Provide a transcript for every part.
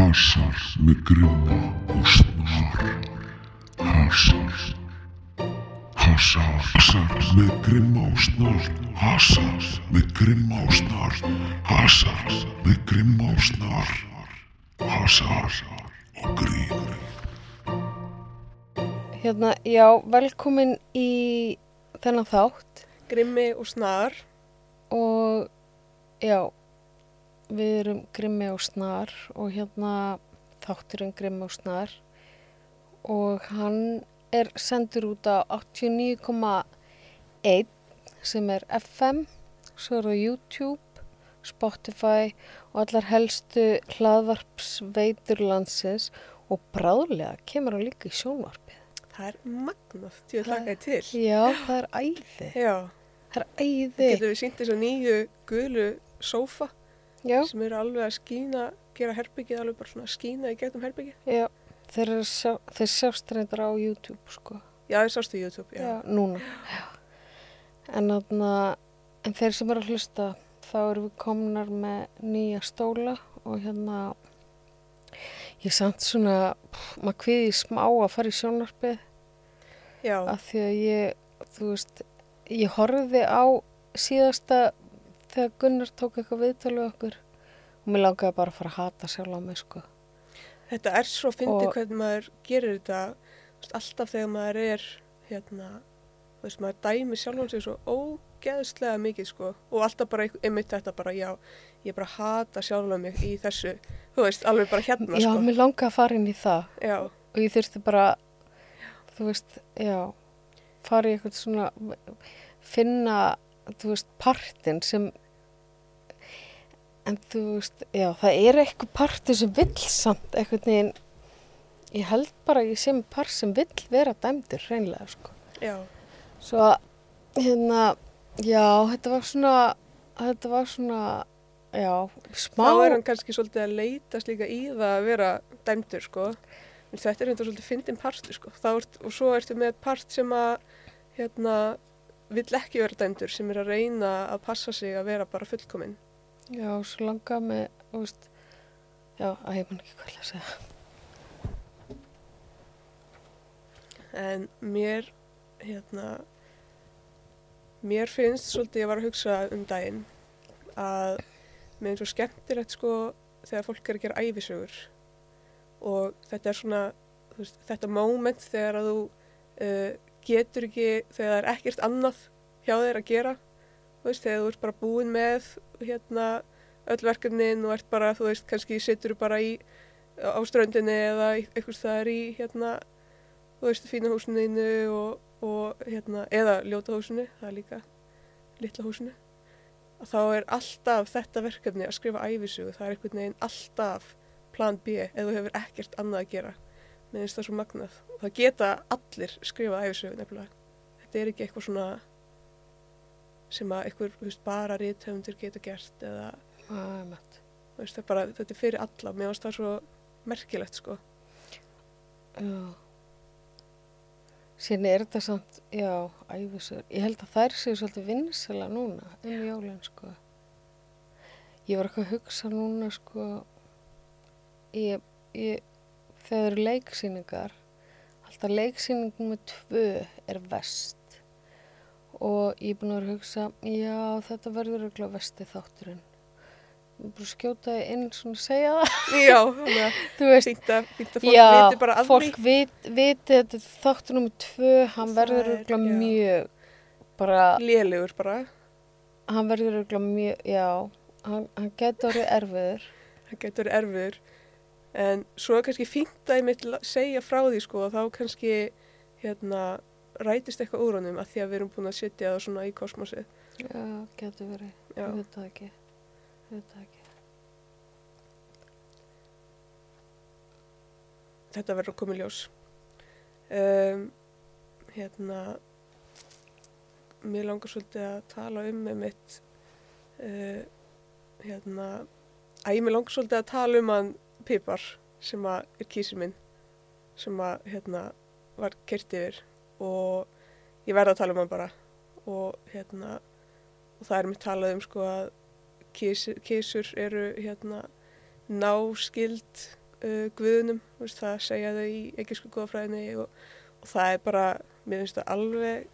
Hasar með grimma og snar. Hasar. Hasar. Hasar með grimma og snar. Hasar með grimma og snar. Hasar með grimma og snar. Hasar og grín. Hérna, já, velkomin í þennan þátt Grimmi og snar. og já, við erum Grimmi og Snar og hérna þátturinn Grimmi og Snar og hann er sendur út á 89,1 sem er FM, svo er það YouTube, Spotify og allar helstu hlaðvarpsveitur landsins og bráðlega kemur hann líka í sjónvarpið. Það er magnað, vil þakka þið til. Já, það er æði. Já, Það er æði. getur við sínt þess að nýju gulu sófa Já, sem eru alveg að skína, gera herbyggið alveg bara svona að skína í gegnum herbyggið. já. Þeir, eru sjá, þeir sjást reyndar á YouTube, sko. Já, það sástu í YouTube, já. Já, núna. Já. En, þarna, en þeir sem eru að hlusta, þá erum við komnar með nýja stóla og hérna, ég samt svona, pff, maður kviði smá að fara í sjónarpið Já, af því að ég, þú veist, ég horfði á síðasta þegar Gunnar tók eitthvað viðtölu okkur og mér langaði bara að fara að hata sjálf á mig, sko. þetta er svo fyndið Og- hvernig maður gerir þetta alltaf þegar maður er, hérna, þú veist, maður dæmi sjálfan sig svo ógeðslega mikið, sko, og alltaf bara ein- einmitt þetta bara, já, ég bara hata sjálfan mig í þessu, þú veist, alveg bara hérna, Já, sko. mér langaði að fara inn í það. Já, og ég þurfti bara þú veist, já fara í eitthvað svona finna, þú veist, partin sem en þú veist, já, það er eitthvað partin sem vill samt eitthvað neginn ég held bara að ég sé með par sem vill vera dæmdur hreinlega, sko já, svo hérna já, þetta var svona þetta var svona já, smá þá er hann kannski svolítið að leitast líka í það að vera dæmdur sko. En þetta er þetta svolítið fyndin partur sko. Þá ert, og svo ertu með part sem að hérna, vill ekki vera dæmdur sem er að reyna að passa sig að vera bara fullkominn. Já, svo langaði með, þú veist já, að ég man ekki hvað að segja. En mér hérna mér finnst svolítið ég var að hugsa um daginn að mér er svo skemmtilegt sko þegar fólk er að gera æfisögur og þetta er svona þú veist, þetta moment þegar að þú uh, getur ekki þegar það er ekkert annað hjá þér að gera þú veist, þegar þú ert bara búin með hérna öll verkefnin og ert bara, þú veist, kannski situr bara í á ströndinni eða eitthvað það er í hérna þú veist, fína húsinu og, og hérna, eða ljóta húsinu, það er líka litla húsinu. Að þá er alltaf þetta verkefni að skrifa æfisugu, það er einhvern veginn alltaf plan B ef þú hefur ekkert annað að gera. Finnst það svo magnað. Og það geta allir skrifað æfisugu nefnilega. Þetta er ekki eitthvað svona sem að þú veist, bara rithöfundur geta gert eða, þú veist, er bara, þetta er fyrir alla. Mér finnst það svo merkilegt, sko. Já. Síðan er þetta samt, já, æfisur. Ég held að þær séu svolítið vinsela núna um jólinn, sko. Ég var eitthvað að hugsa núna, sko, ég, ég, þegar það eru leiksýningar, alltaf leiksýningum með tvö er vest. Og ég er búin að vera að hugsa, já, þetta verður auðvitað vesti þátturinn. Ég er búin að skjóta þig inn svona að segja það. Já, þannig að að fólk Já, viti bara að fólk vit, viti þetta er þáttur nummið tvö, hann Það verður er- já. mjög, bara, lélegur bara. hann verður örgulega mjög, já, hann, hann getur orðið erfiður. Það getur erfiður. En svo kannski fínt að ég mitt segja frá því sko og þá kannski hérna rætist eitthvað úr honum að því að við erum búin að setja það svona í kosmosið. Já, getur verið, Já, ég veit það ekki, ég veit það ekki. þetta verður að koma í ljós. Um, hérna, mér langar svolítið að tala um með mitt, uh, hérna, æ, mér langar svolítið að tala um hann Pipar sem að er kísir minn sem að hérna var kert yfir og ég verða að tala um hann bara. Og hérna og það er mér talað um sko að kísur, eru hérna náskild uh, guðunum, veist, það segja þau í ekkisku góðafræðinni og, og það er bara, mér finnst það alveg,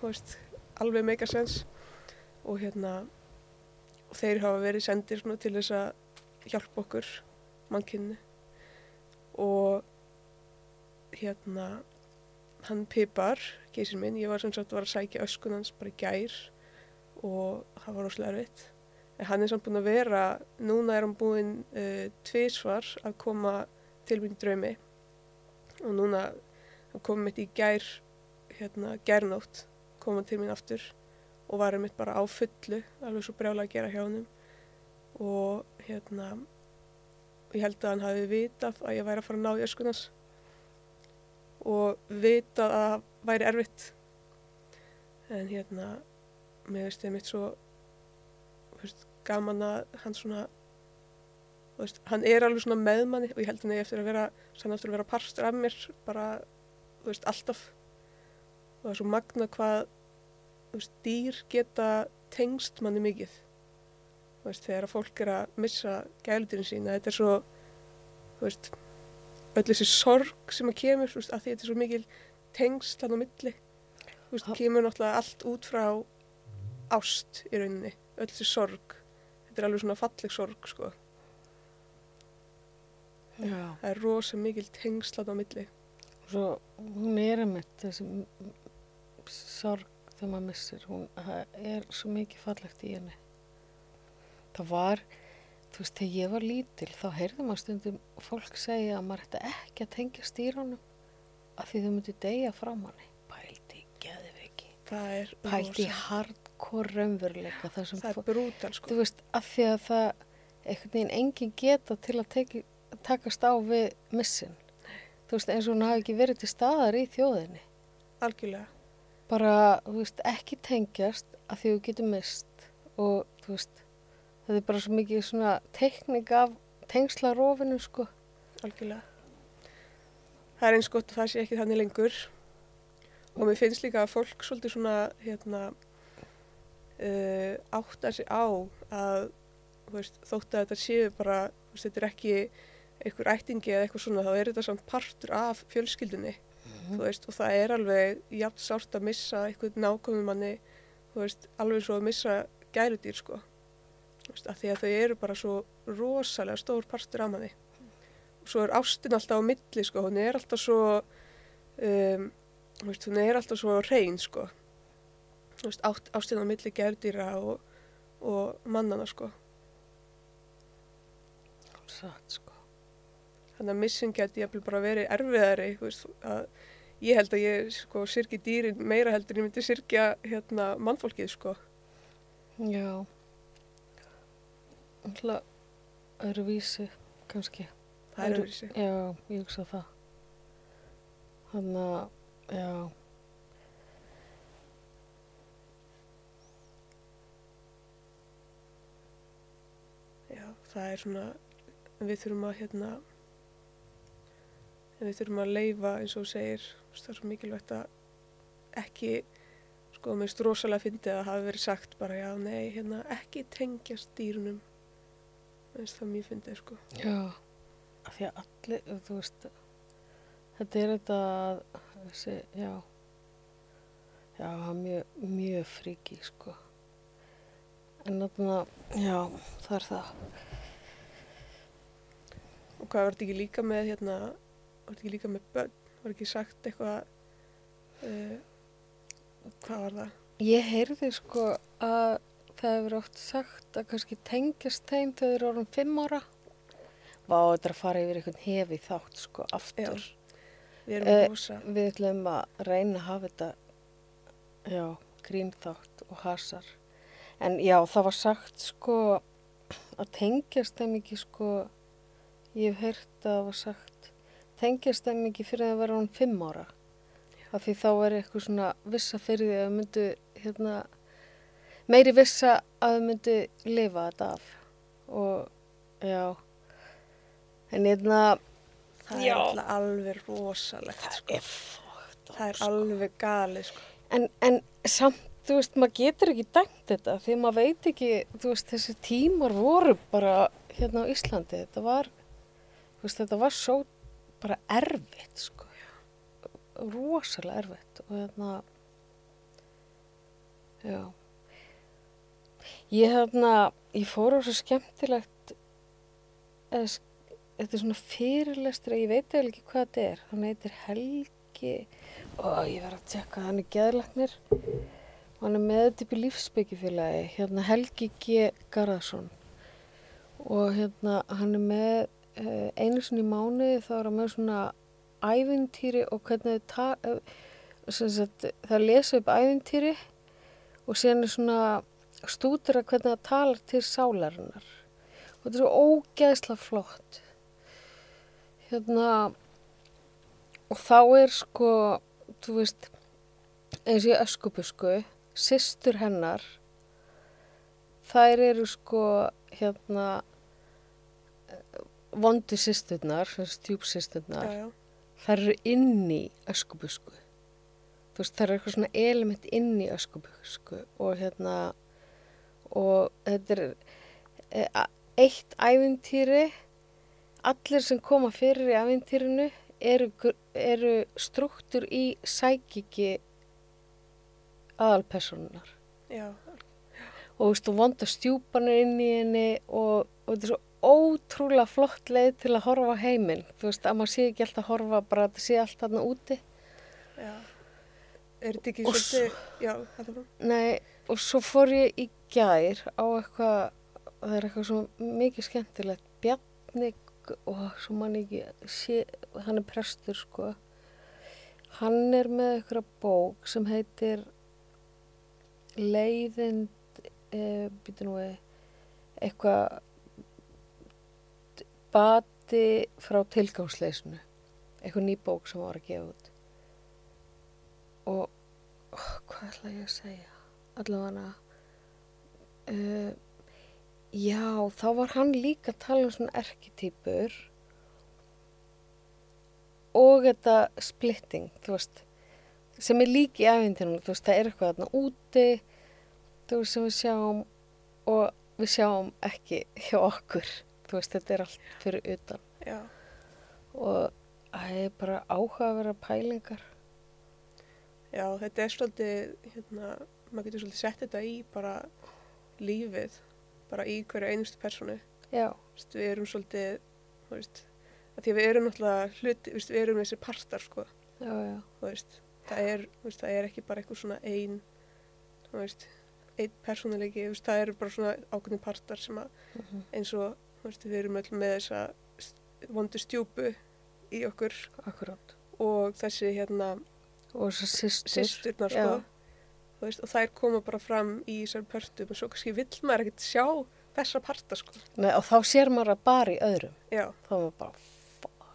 veist, alveg sense. Og hérna, og þeir hafa verið sendir svona til þess að hjálpa okkur mannkynni og hérna, hann Pipar, geysir minn, ég var sem sagt var að sækja öskun hans bara í gær og það var rosalega erfitt. En hann er samt búinn að vera, núna er hann búinn uh, tvísvar að koma til mín í draumi. Og núna hann kom mitt í gær, hérna, gærnótt, kom hann til mín aftur og var mitt bara á fullu, alveg svo brjálega að gera hjá hann og hérna, ég held að hann hafi vitað að ég væri að fara að ná í öskunans og vitað að það væri erfitt. En hérna mér veist ég mitt svo veist, gaman að hann svona veist, hann er alveg svona meðmanni og ég held hann eigi eftir að vera sann aftur að vera parstur af mér bara veist, alltaf. Og það er svo magna hvað dýr geta tengst manni mikið. Þegar að fólk er að missa gældirinn sína þetta er svo veist öll þessi sorg sem að kemur veist, að því þetta er svo mikil tengsl hann á milli. Veist, kemur náttúrulega allt út frá ást í rauninni öll þessi sorg. Þetta er alveg svona falleg sorg sko. Það er rosa mikil tengsl hann á milli. Svo hún er að mitt þessi sorg þegar maður missir. Hún er svo mikið fallegt í henni. Það var þú veist, þegar ég var lítil þá heyrði maður stundum fólk segja að maður ætti ekki að tengja stýrunum af því þau myndi deyja frá manni. Pælti geðveiki. Það er pælti rosa- hardcore raunveruleika þar sem það fó- er brútal sko. Þú veist, af því að það einhvern veginn engin geta til að teki, takast á við missin. Þú veist, eins og hún hafi ekki verið til staðar í þjóðinni. Algjörlega. Bara, þú veist, ekki tengjast af því þú getur mist og þú veist, þetta er bara svo mikið svona teikning af tengslarófinu sko. algjörlega. Það er eins gott að það sé ekki þannig lengur. Og mér finnst líka að fólk svolítið svona hérna uh, áttar sig á að veist, þótt að þetta séu bara veist, þetta er ekki einhver ættingi eða eitthvað svona þá er þetta samt partur af fjölskyldunni þú veist, og það er alveg jafn sárt að missa einhvern nákvæmum manni alveg svo að missa gæludýr sko veist, af því að þau eru bara svo rosalega stór partur af manni. Og svo er ástin alltaf á milli sko, hún er alltaf svo um, veist, hún er alltaf svo reyn sko. Veist, ást, ástin á milli gæludýra og, og mannana sko. Satt, sko. þannig að missin geti jafnvel bara verið erfiðari veist, að ég held að ég sko sirki dýrin meira heldur en ég myndi sirkja hérna mannfólkið sko. Já. Alltaf öðruvísi, kannski. það er Öðru- öðruvísi Já, ég hugsa það. Þannig að, já. Já, það er svona, við þurfum að hérna, við þurfum að leifa eins og segir, það er svo mikilvægt að ekki, sko, mér finnst rosalega fyndið að hafa verið sagt bara, já, nei, hérna, ekki tengjast dýrunum, finnst það mjög fyndið, sko. Já. Af Því að allir, þú veist, þetta er þetta, þessi, já. Já, það er mjög, mjög fríki, sko. En þarna, já, það er það. Og hvað var þetta ekki líka með, hérna, var þetta ekki líka með börn, var ekki sagt eitthvað, uh, hvað var það? Ég heyrði sko að það hefur oft sagt að kannski tengjast þeim þegar þeir eru orðin fimm ára. Vá, þetta er að fara yfir einhvern hefi þátt sko aftur. Við erum Eh, rosa, Við ætlum að reyna að hafa þetta, já, grínþátt og hasar. En já, það var sagt sko að tengjast þeim ekki sko, ég hef heyrt að það var sagt, tengjast þeim ekki fyrir að vera hún fimm ára. Af því þá er eitthvað svona vissa fyrir því að myndu, hérna, meiri vissa að þau myndu lifa þetta af. Og, já, en hérna, það já. er alltaf alveg rosalegt, sko. er fókt. Það er alveg galið, sko. En, en samt, þú veist, maður getur ekki dæmt þetta því að maður veit ekki, þú veist, þessi tímar voru bara hérna á Íslandi. Þetta var, þú veist, þetta var svo bara erfitt, sko. Rosalega erfitt og hérna, já. Ég hérna, ég fór á svo skemmtilegt, eða, þetta er svona fyrirlestur, ég veit eða ekki hvað þetta er, hann heitir Helgi, og ég verð að tjekka, hann er geðlagnir, hann er með þetta upp í lífsbyggifélagi, hérna Helgi G. Garðarsson, og hérna hann er með uh, einu sinni í mánuði þá er hann með svona ævintýri og hvernig eh, sem sagt, það lesa upp ævintýri og síðan er svona stútur að hvernig það talar til sálarinnar. Og þetta er svo ógeðslega flott. Hérna og þá er sko þú veist eins og í öskubusku systur hennar þær eru sko hérna stjúpsysturnar já, já, þær eru inn í öskubusku þú veist, þær eru eitthvað svona element inn í öskubusku og hérna og þetta er e, a- eitt ævintýri allir sem koma fyrir í ævintýrinu eru, eru struktúr í sækiki aðalpersonunar já, og veist, vonda stjúpan er inn í henni og, og þetta er svo ótrúlega flott leið til að horfa heiminn þú veist, að maður sé ekki alltaf að horfa bara að þetta sé allt þarna úti já. Er þetta ekki svolítið, já, þetta frá? Nei, og svo fór ég í gær á eitthvað, það er eitthvað svo mikið skemmtilegt, Bjarni og svo mann ekki, sé, hann er prestur sko, hann er með eitthvað bók sem heitir Leiðind, e, býtu nú við, eitthvað bati frá tilgangsleysinu, eitthvað ný bók sem var að gefa út. Og oh, hvað ætla ég að segja? Allavega uh, já, þá var hann líka að tala um svona erketýpur og þetta splitting, þú veist sem er líki í æfintinu, þú veist, það er eitthvað þarna úti þú veist, sem við sjáum og við sjáum ekki hjá okkur þú veist, þetta er allt fyrir utan. Já, og það er bara áhugaverða pælingar. Já, þetta er svolítið, hérna, maður getur svolítið sett þetta í bara lífið, bara í hverju einustu personu. við erum svolítið, veist, því við erum náttúrulega hluti, veist, við erum þessi partar, sko, já, já, veist, það er, það er ekki bara eitthvað svona ein, einn veist, það eru bara svona ákveðin partar sem að mhm, eins og, við erum öll með þessa vondu stjúpu í okkur. Akkurát. Og þessi, hérna, og systurnar, já. sko, veist, og þær koma bara fram í þessar pörtum og svo kannski vill maður ekkert sjá þessa parta, sko. Nei, og þá sér maður að bara í öðrum. Já, þá er maður bara, fuck,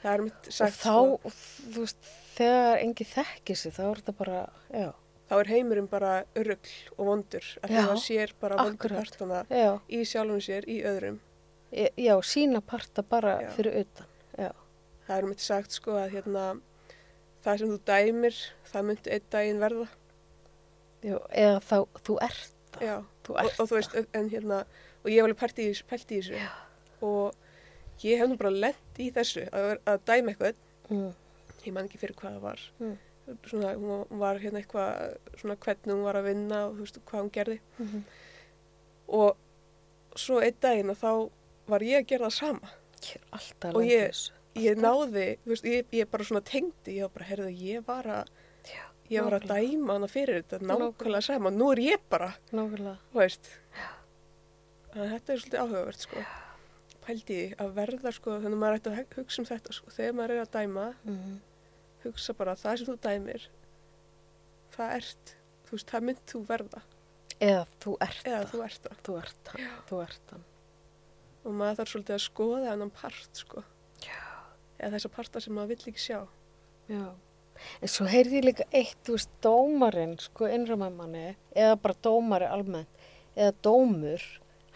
það er mitt og sagt, þá, sko, þú veist, þegar engi þekkir sig þá er þetta bara, já, þá er heimurinn bara örugl og vondur, að það sér bara vondur partana já. í sjálfum sér, í öðrum. já, sína parta bara fyrir utan já, Það er mitt sagt, sko, að hérna, það sem þú dæmir, það myndi einn daginn verða. Já eða þá, þú ert það. Já, þú og, ert og þú veist, en hérna, og ég hef alveg pælt í, pælt í þessu. Og ég hef nú bara lent í þessu að, að dæma eitthvað, mm, ég man ekki fyrir hvað það var, Mm. svona, hún var hérna eitthvað, svona hvernig hún var að vinna og þú veist, hvað hún gerði. Mm og svo einn daginn að þá var ég að gera það sama. ég er alltaf Og lent í ég-. Ég náði, þú veist, ég, ég bara svona tengdi, ég var bara, heyrðu, ég var að, já, ég var að dæma hana fyrir þetta, Nákvæmlega. sama, nú er ég bara, að þetta er svolítið áhugavert, sko. Pældi að verða, sko, þannig að maður ætti að hug- hugsa um þetta, sko, þegar maður er að dæma, mm, hugsa bara það sem þú dæmir, það ert, þú veist, það mynd þú verða, eða þú ert eða þú ert það. þú ert það, þú ert það. Og maður þarf svolítið að skoða hennan part, sko, já, eða þessa parta sem maður vill ekki sjá. já en svo heyrði ég líka eitt, þú veist, dómarinn sko innræmaði manni eða bara dómari almennt eða dómur,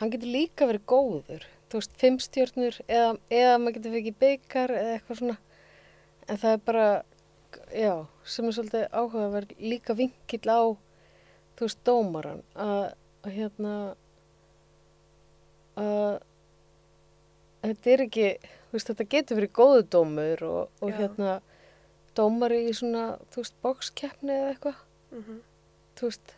hann getur líka verið góður. Þú veist, fimmstjörnur eða, eða maður getur fikið byggar eða eitthvað svona. En það er bara, já, sem er svolítið áhugaverð líka vinkill á þú veist, dómaran að, að hérna að þetta er ekki, þú veist, þetta getur verið góðu dómur og, og hérna dómari í svona, þú veist, boxkeppni eða eitthvað, Mm þú veist,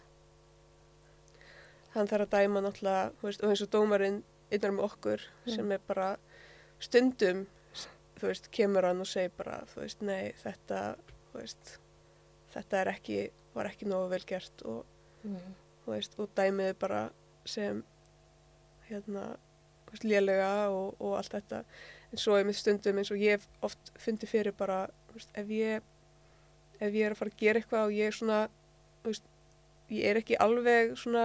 Hann þarf að dæma náttúrulega, þú veist, og eins og dómarinn innan með okkur sem er bara stundum, þú veist, kemur hann og segir bara, þú veist, nei, þetta, þú veist, þetta er ekki, var ekki nógu vel gert og, mm. þú veist, og dæmið er bara sem, hérna, lélega og, og allt þetta. En svo er með stundum eins og ég oft fundið fyrir bara, veist, ef ég, ef ég er að fara að gera eitthvað og ég er svona, veist, ég er ekki alveg svona,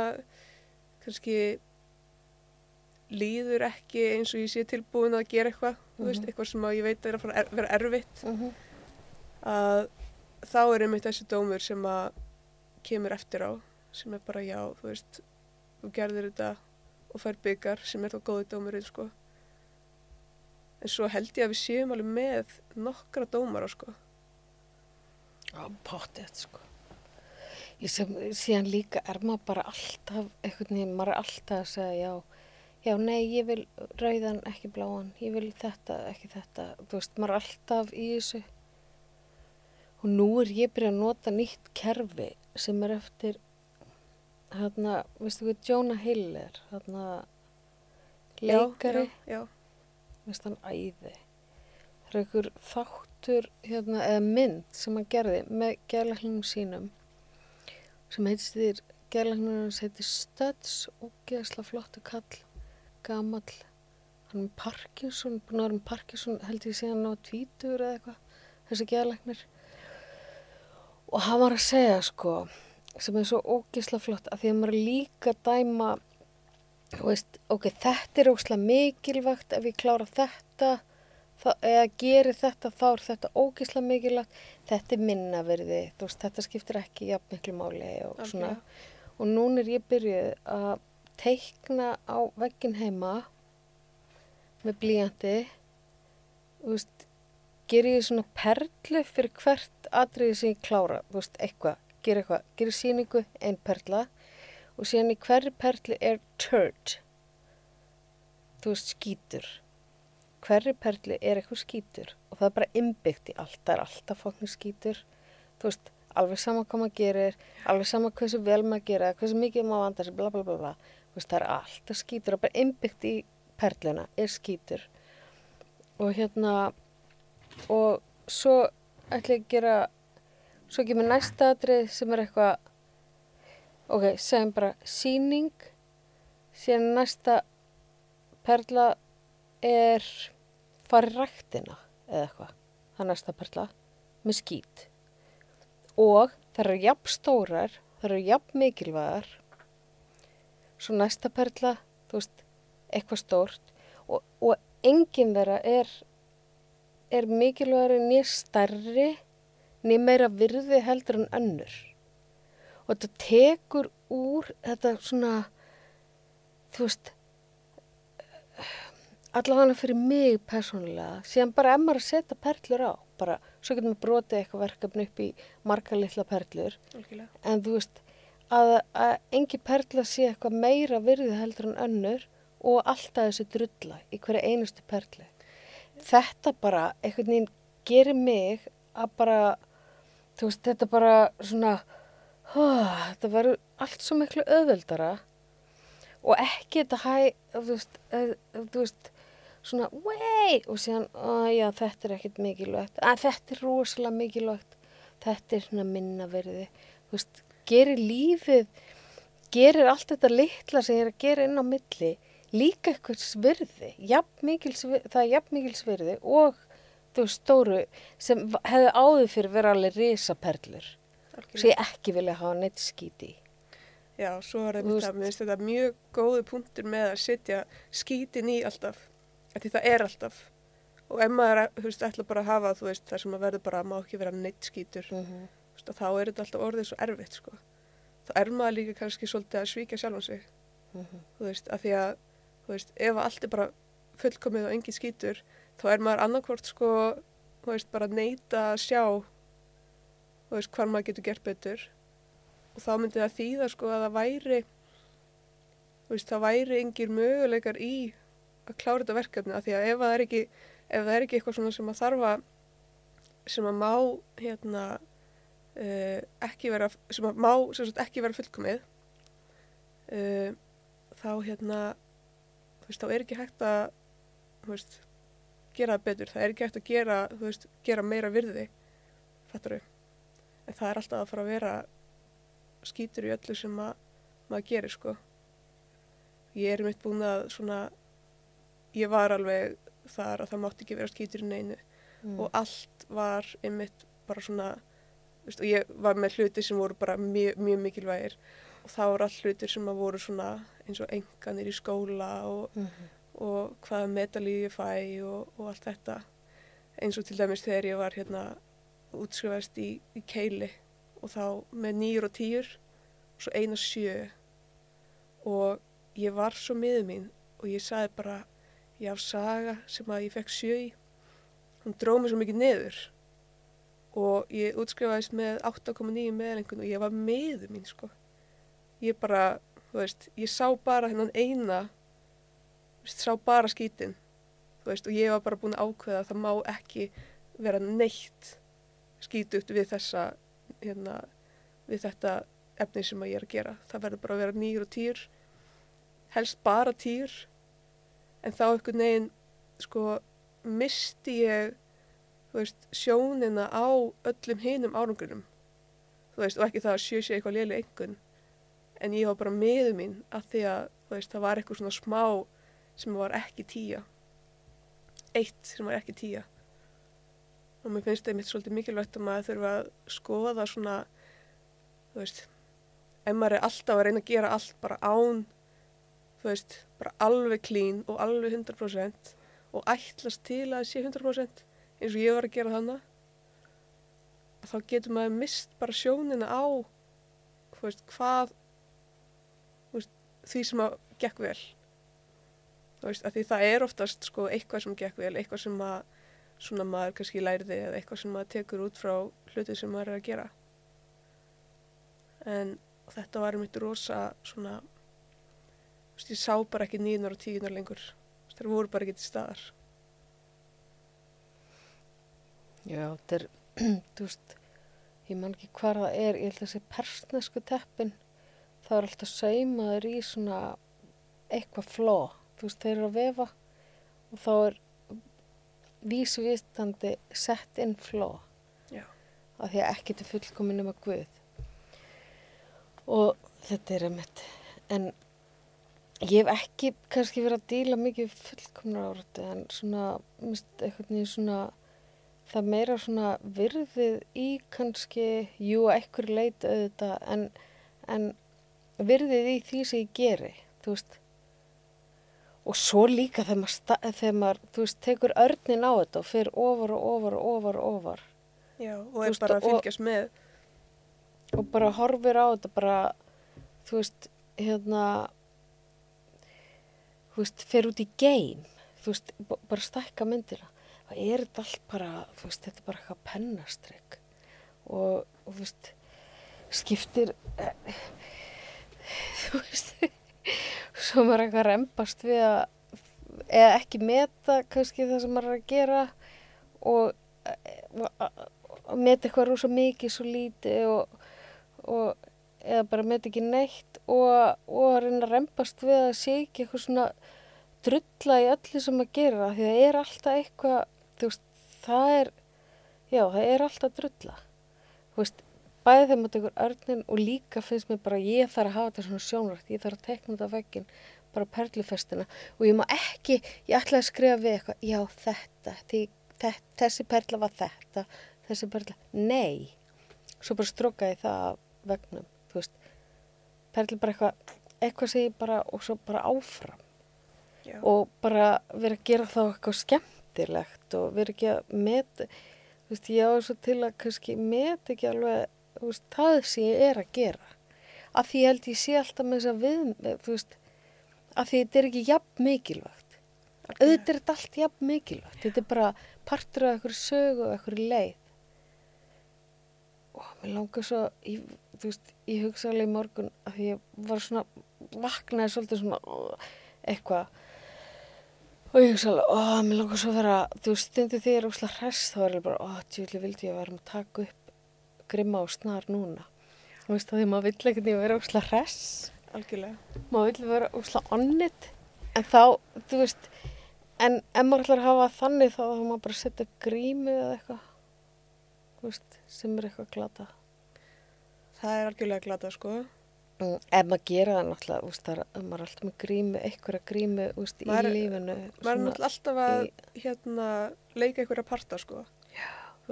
kannski líður ekki eins og ég sé tilbúin að gera eitthvað, veist, Mhm. eitthvað sem að ég veit er að fara að er, vera erfitt, Mm að þá er einmitt þessi dómur sem að kemur eftir á, sem er bara já, þú veist, þú gerðir þetta og fær byggar sem er þá góði dómurinn, sko. En svo held ég að við séum alveg með nokkra dómara, sko. Já, pottið, sko. Ég sem, síðan líka er maður bara alltaf, einhvern veginn, maður er alltaf að segja, já, já, nei, ég vil rauðan, ekki bláan, ég vil þetta, ekki þetta, þú veist, maður er alltaf í þessu. Og nú er ég byrjað að nota nýtt kerfi sem er eftir, hérna, veistu hvað Jonah Hill er, hérna, leikari, Já, já, veist hann æði. Það er einhver þáttur, hérna, eða mynd sem hann gerði með gerlæknum sínum sem heitist þér, gerlæknum hans heitir Studs og geðsla flottu kall, gamall, hann er Parkinson, búin að vera með Parkinson held ég síðan á tvítur eða eitthvað, þessi gerlæknir. Og hann var að segja sko, sem er svo ógisla flott, að því að maður líka dæma, veist, ok, þetta er ógisla mikilvægt ef ég klára þetta, þá, eða geri þetta, þá er þetta ógisla mikilvægt, þetta er minna verði, þú veist, þetta skiptir ekki jafn miklu máli og svona. algjörlega. Og núna er ég byrjuð að teikna á veggin heima með blíjandi, þú veist, gerir ég svona perlu fyrir hvert atriði sem ég klára, þú veist, eitthvað, gerir eitthvað, gerir síningu, ein perla og síðan í hverju perlu er turd, þú veist, skítur. Hverju perlu er eitthvað skítur. Og það er bara innbyggt í allt, það er alltaf fokkin skítur, þú veist, alveg sama hvað maður gerir, alveg sama hversu vel maður gera, hversu mikið maður vandar sig, bla bla bla bla, veist, það er alltaf skítur og bara innbyggt í perluna er skítur. Og hérna og svo ætla ég að gera svo kemur næsta atrið sem er eitthvað ok, segjum bara síning síðan næsta perla er farið ræktina eða eitthvað, það er næsta perla. Með skít og það eru jafn stórar það eru jafn mikilvægar. Svo næsta perla þú veist, eitthvað stórt. Og, og engin þeirra er er mikilvægari nýr stærri nýr meira virði heldur en önnur og þetta tekur úr þetta svona þú veist allavega fyrir mig persónulega. Síðan bara ef maður að setja perlur á. Bara, svo getur maður brotið eitthvað verkefni upp í marga litla perlur. Algjörlega. en þú veist að, að engi perla sé eitthvað meira virði heldur en önnur og alltaf þessi drulla í hverju einustu perlu. Þetta bara einhvern veginn gerir mig að bara þú veist þetta bara svona hó, þetta verður allt svo miklu öðveldara og ekki þetta hæ þú veist, að, þú veist svona vei og síðan já þetta er ekkert mikilvægt. Að þetta er rosalega mikilvægt. Þetta er svona minna verði þú veist, gerir lífið gerir allt þetta litla sem ég er að gera inn á milli líka eitthvað svirði það er jafn mikils virði og þú veist stóru sem hefði áður fyrir verið alveg risaperlur algjörlega. sem ég ekki vilja hafa neitt skíti Já, svo er þetta, veist- þetta mjög góðu punktur með að setja skítin í alltaf, af því það er alltaf. Og ef maður, veist, ætla bara að hafa, veist, það sem að verður bara, má ekki vera neitt skítur, mm -hmm. að þá er þetta alltaf orðið svo erfitt, sko. Þá er maður líka kannski svolítið að svíkja sjálfan sig, þú veist, af því að, ef allt er bara fullkomið og engin skítur, þá er maður annarkvort, sko, þú veist, bara neita að sjá, þú veist, hvað maður getur gert betur. Og þá myndi það þýða sko að það væri veist, það væri engir möguleikar í að að klára þetta verkefni. Af því að ef það er ekki, ef það er ekki eitthvað svona sem að þarfa sem að má hérna uh, ekki vera sem að má sem sagt, ekki vera fullkomið uh, þá hérna þú veist, þá er ekki hægt að þú veist, gera það betur. Það er ekki hægt að gera, þú veist, gera meira virði fattar en það er alltaf að fara að vera skýtur í öllu sem að maður gerir sko ég er mitt búin að svona ég var alveg þar að það mátti ekki vera skýtur í neinu mm. og allt var einmitt bara svona veist, og ég var með hluti sem voru bara mjög, mjög mikilvægir og það voru all hlutir sem að voru svona eins og enganir í skóla og, Mm -hmm. og hvaða medalíu ég fæ og, og allt þetta eins og til dæmis þegar ég var hérna útskrifaðist í, í keili og þá með nýjur og tíur og svo eina sjö. Og ég var svo miður mín og ég sagði bara ég af saga sem að ég fekk sjö í. Hún dróð mér svo mikið niður og ég útskrifaðist með 8,9 meðlengun og ég var miður mín sko. Ég bara, þú veist, ég sá bara hennan eina sá bara skítin þú veist, og ég var bara búin að ákveða að það má ekki vera neitt skítugt við þessa hérna, við þetta efni sem ég er að gera. Það verður bara að vera nýjur og týr helst bara týr en þá einhvern veginn sko misti ég veist, sjónina á öllum hinum árangrinum. Þú veist, og ekki það að sjö sé eitthvað léli einhvern en ég var bara meðu mín að því að veist, það var eitthvað svona smá sem var ekki tíja eitt sem var ekki tíja og mér finnst það mitt svolítið mikilvægt að maður þurfa að skoða svona þú veist ef maður er alltaf að reyna að gera allt bara án þú veist, bara alveg klín og alveg 100% og ætlast til að það sé 100% eins og ég var að gera þannig þá getur maður mist bara sjónina á þú veist, hvað þú veist, því sem að gekk vel. Þú veist, af því það er oftast sko eitthvað sem gekk vel, eitthvað sem að svona maður kannski læriði eða eitthvað sem maður tekur út frá hluti sem maður er að gera. En þetta var mitt rosa svona ég sá bara ekki nýjunar og tíunar lengur. Það voru bara ekki til staðar. Já, þetta er, þú veist, ég man ekki hvað það er, ég held að þessi persnesku teppin, það er alltaf saumaður í svona eitthvað fló, þú veist, þeir eru að vefa og þá er vísvistandi sett inn fló. Af því að ekki til fullkomin nema Guð. Og þetta er einmitt, en ég hef ekki kannski verið að díla mikið við fullkomnar áratu, en svona, mist, eitthvað nýjum svona, það meira svona virðið í kannski, jú, ekkur leit auðvitað, en, en virðið í því sem ég geri, þú veist. Og svo líka þegar maður, þegar maður, veist, tekur örnin á þetta og fer ofar og ofar og ofar og ofar. Já, og Þú er veist, bara að og- fylgjast með. Og bara horfir á þetta bara, þú veist, hérna, þú veist, fer út í geim, þú veist, bara stækka myndina. Það er þetta allt bara, þú veist, þetta er bara eitthvað pennastrygg og, og, þú veist, skiptir, eh, þú veist, svo maður er eitthvað að rembast við að, eða ekki meta kannski það sem maður er að gera og, eh, og, og meta eitthvað rosa mikið svo lítið og, og eða bara meta ekki neitt og, og að reyna að rembast við að sé ekki eitthvað svona drulla í öllu sem að gera því það er alltaf eitthvað veist, það er já, það er alltaf drulla. Þú veist, bæði þegar maður tekur örnin og líka finnst mér bara ég þarf að hafa þetta svona sjónrætt, ég þarf að tekna þetta á veggin bara perlufestina. Og ég má ekki, ég ætla að skrifa við eitthvað já, þetta, því, þess, þessi perla var þetta, þessi perla nei, svo bara stróka ég það vegnum, þú veist. Perli bara eitthvað, eitthvað sem ég bara og svo bara áfram. Já, og bara vera að gera þá eitthvað skemmtilegt og vera ekki að meta, þú veist, ég á svo til að kannski meta ekki alveg, veist, það sem ég er að gera. Af því held ég sé alltaf með þess að við, þú veist, af því þetta er ekki jafn mikilvægt. Auðvitað er þetta allt jafn mikilvægt. Þetta er bara partur af einhverju sögu og einhverju leið. Og mér langar svo, ég, þú veist, ég hugsa alveg í morgun að því ég var svona, vaknaði svolítið svona, eitthvað og ég hugsa alveg, ó, mér langar svo að vera þú veist, stundu því ég er óslega hress þá er ég bara, ó, tjóðlega vildi ég vera að taka upp grimma og snar núna þú veist, þá því maður vill ekkert ég vera óslega hress algjörlega. maður vill vera óslega onnit en þá, þú veist en ef maður ætlar að hafa þannig þá þá maður bara að setja upp grímu eða eitthvað þú veist, sem er eitthvað glata Það er algjörlega glata, sko. Mm, ef maður gera það náttúrulega, úst, það er, maður alltaf með grímu, einhverja grímu úst, í Maður er- lífinu. Maður er náttúrulega alltaf að í- hérna, leika einhverja parta, sko.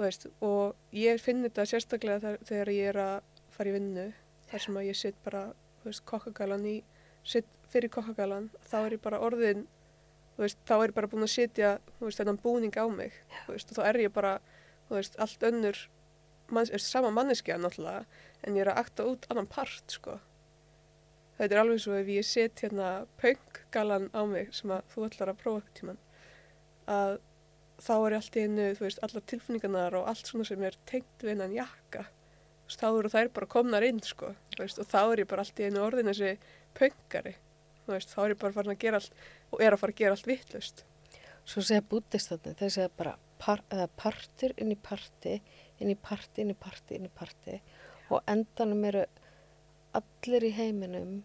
Já. Þú veist, og ég finn þetta sérstaklega þar, þegar ég er að fara í vinnu, þar sem að ég sitt bara, þú veist, kokkagalan í, sitt fyrir kokkagalan, þá er ég bara orðin, þú veist, þá er ég bara búin að sitja, þú veist, þennan búning á mig, þú veist, og þá er ég bara, þú veist, allt önnur, manns, er sama manneskja náttúrulega, en ég er að akta út annan part, sko. Þetta er alveg svo ef ég set hérna pönggalan á mig sem að þú ætlar að prófa tíman, að þá er allt í einu, þú veist, allar tilfinningarnar og allt svona sem er tengt við hennan jakka. Þá eru þær bara komnar inn, sko, þú veist, og þá er ég bara allt í einu orðin þessi pöngari, þú veist, þá er ég bara farin að gera allt og er að fara að gera allt vittlust. Svo segja búdistarnir, þeir segja bara par, partur inn í parti, inn í parti, inn í parti, inn í parti og endanum eru allir í heiminum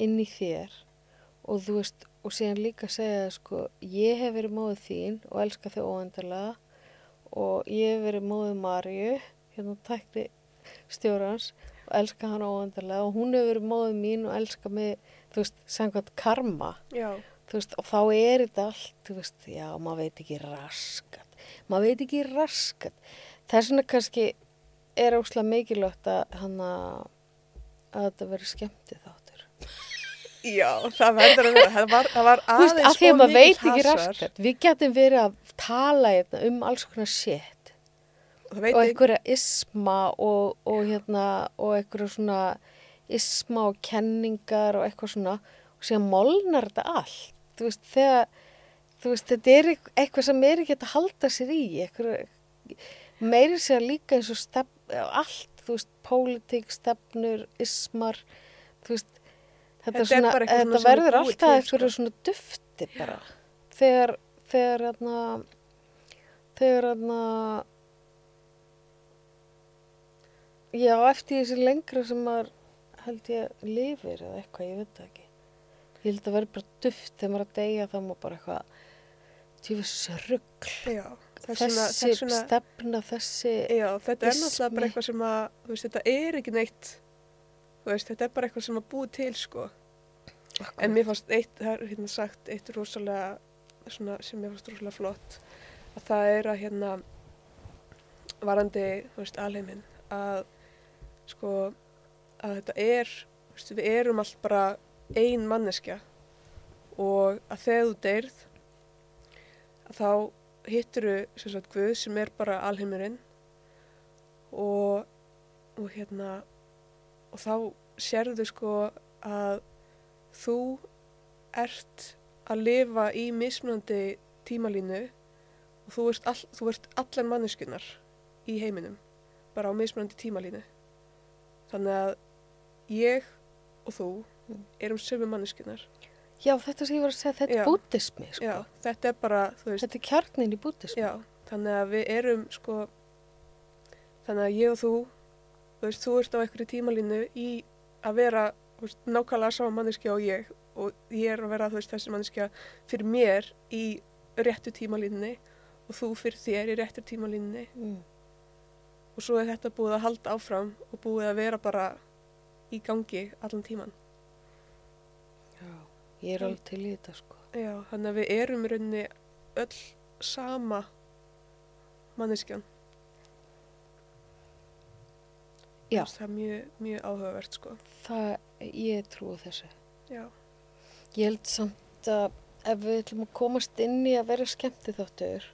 inn í þér og þú veist, og síðan líka segja sko, ég hef verið móðið þín og elska þig óendarlega og ég hef verið móðið Marju, hérna tækni stjórans og elska hann óendarlega og hún hefur verið móðið mín og elska mig, þú veist, samkvæmt karma. Veist, og þá er þetta allt, veist, já, maður veit ekki raskat, maður veit ekki raskat. Þess vegna kannski er óslega mikilvægt að hann að þetta veri skemmti þáttur. Já, það verður að vera, það var, það var Þú veist, aðeins af því að maður veit ekki raskat. Við getum verið að tala hérna um alls konar shit. Og einhverja isma og, og hérna, og einhverja svona isma og kenningar og eitthvað svona. Og síðan molnar þetta allt. Þú veist, þegar, þú veist, þetta er eitth- eitthvað sem er ekki að halda sér í, eitthvað, meiri sér líka eins og stefn, allt, þú veist, pólitík, stefnur, ismar, þú veist, þetta, Þetta svona, þetta svona er verður búið alltaf eitthvað svona dufti bara, þegar, þegar, hérna, þegar, hérna, já, eftir þessi lengra sem maður held ég lifir eða eitthvað, ég veit það ekki. Ég held að verður bara duft þegar maður er að deyja þá maður bara eitthvað, tjófis rugg, já, þess þessi vegna, stefna, þessi, já, þetta er náttúrulega bara eitthvað sem að, þú veist, þetta er ekki neitt, veist, þetta er bara eitthvað sem að búið til, sko. En mér fannst eitt, það er hérna sagt, eitt rosalega, svona, sem mér fannst rosalega flott, að það er að hérna, varandi, þú veist, alheiminn, að, sko, að þetta er, þú veist, við erum allt bara ein manneskja. Og að þegar þú deyrð, að þá hitturu, sem sagt, Guð sem er bara alheimurinn. Og, og hérna, og þá sérðu sko að þú ert að lifa í mismunandi tímalínu og þú ert, all, þú ert allar manneskunar í heiminum, bara á mismunandi tímalínu. Þannig að ég og þú Mm. erum sömu manneskunar. já, þetta sem ég var að segja, þetta er búddismi, sko. Já, þetta er bara, þú veist, Þetta er kjarnin í búddismi. Já, þannig að við erum sko, þannig að ég og þú, þú veist, þú ert á einhverju tímalínu í að vera veist, nákvæmlega sama manneskja og ég og ég er að vera veist, þessi manneskja fyrir mér í réttu tímalínunni og þú fyrir þér í réttu tímalínunni Mm. og svo er þetta búið að halda áfram og búið að vera bara í gangi allan tíman. Já, ég er alveg til í þetta, sko. Já, þannig að við erum rauninni öll sama manneskjan. Já. Það er mjög, mjög áhugavert, sko. Það, ég trúi þessu. Já, Ég held samt að ef við ætlum að komast inn í að vera skemmti þáttur,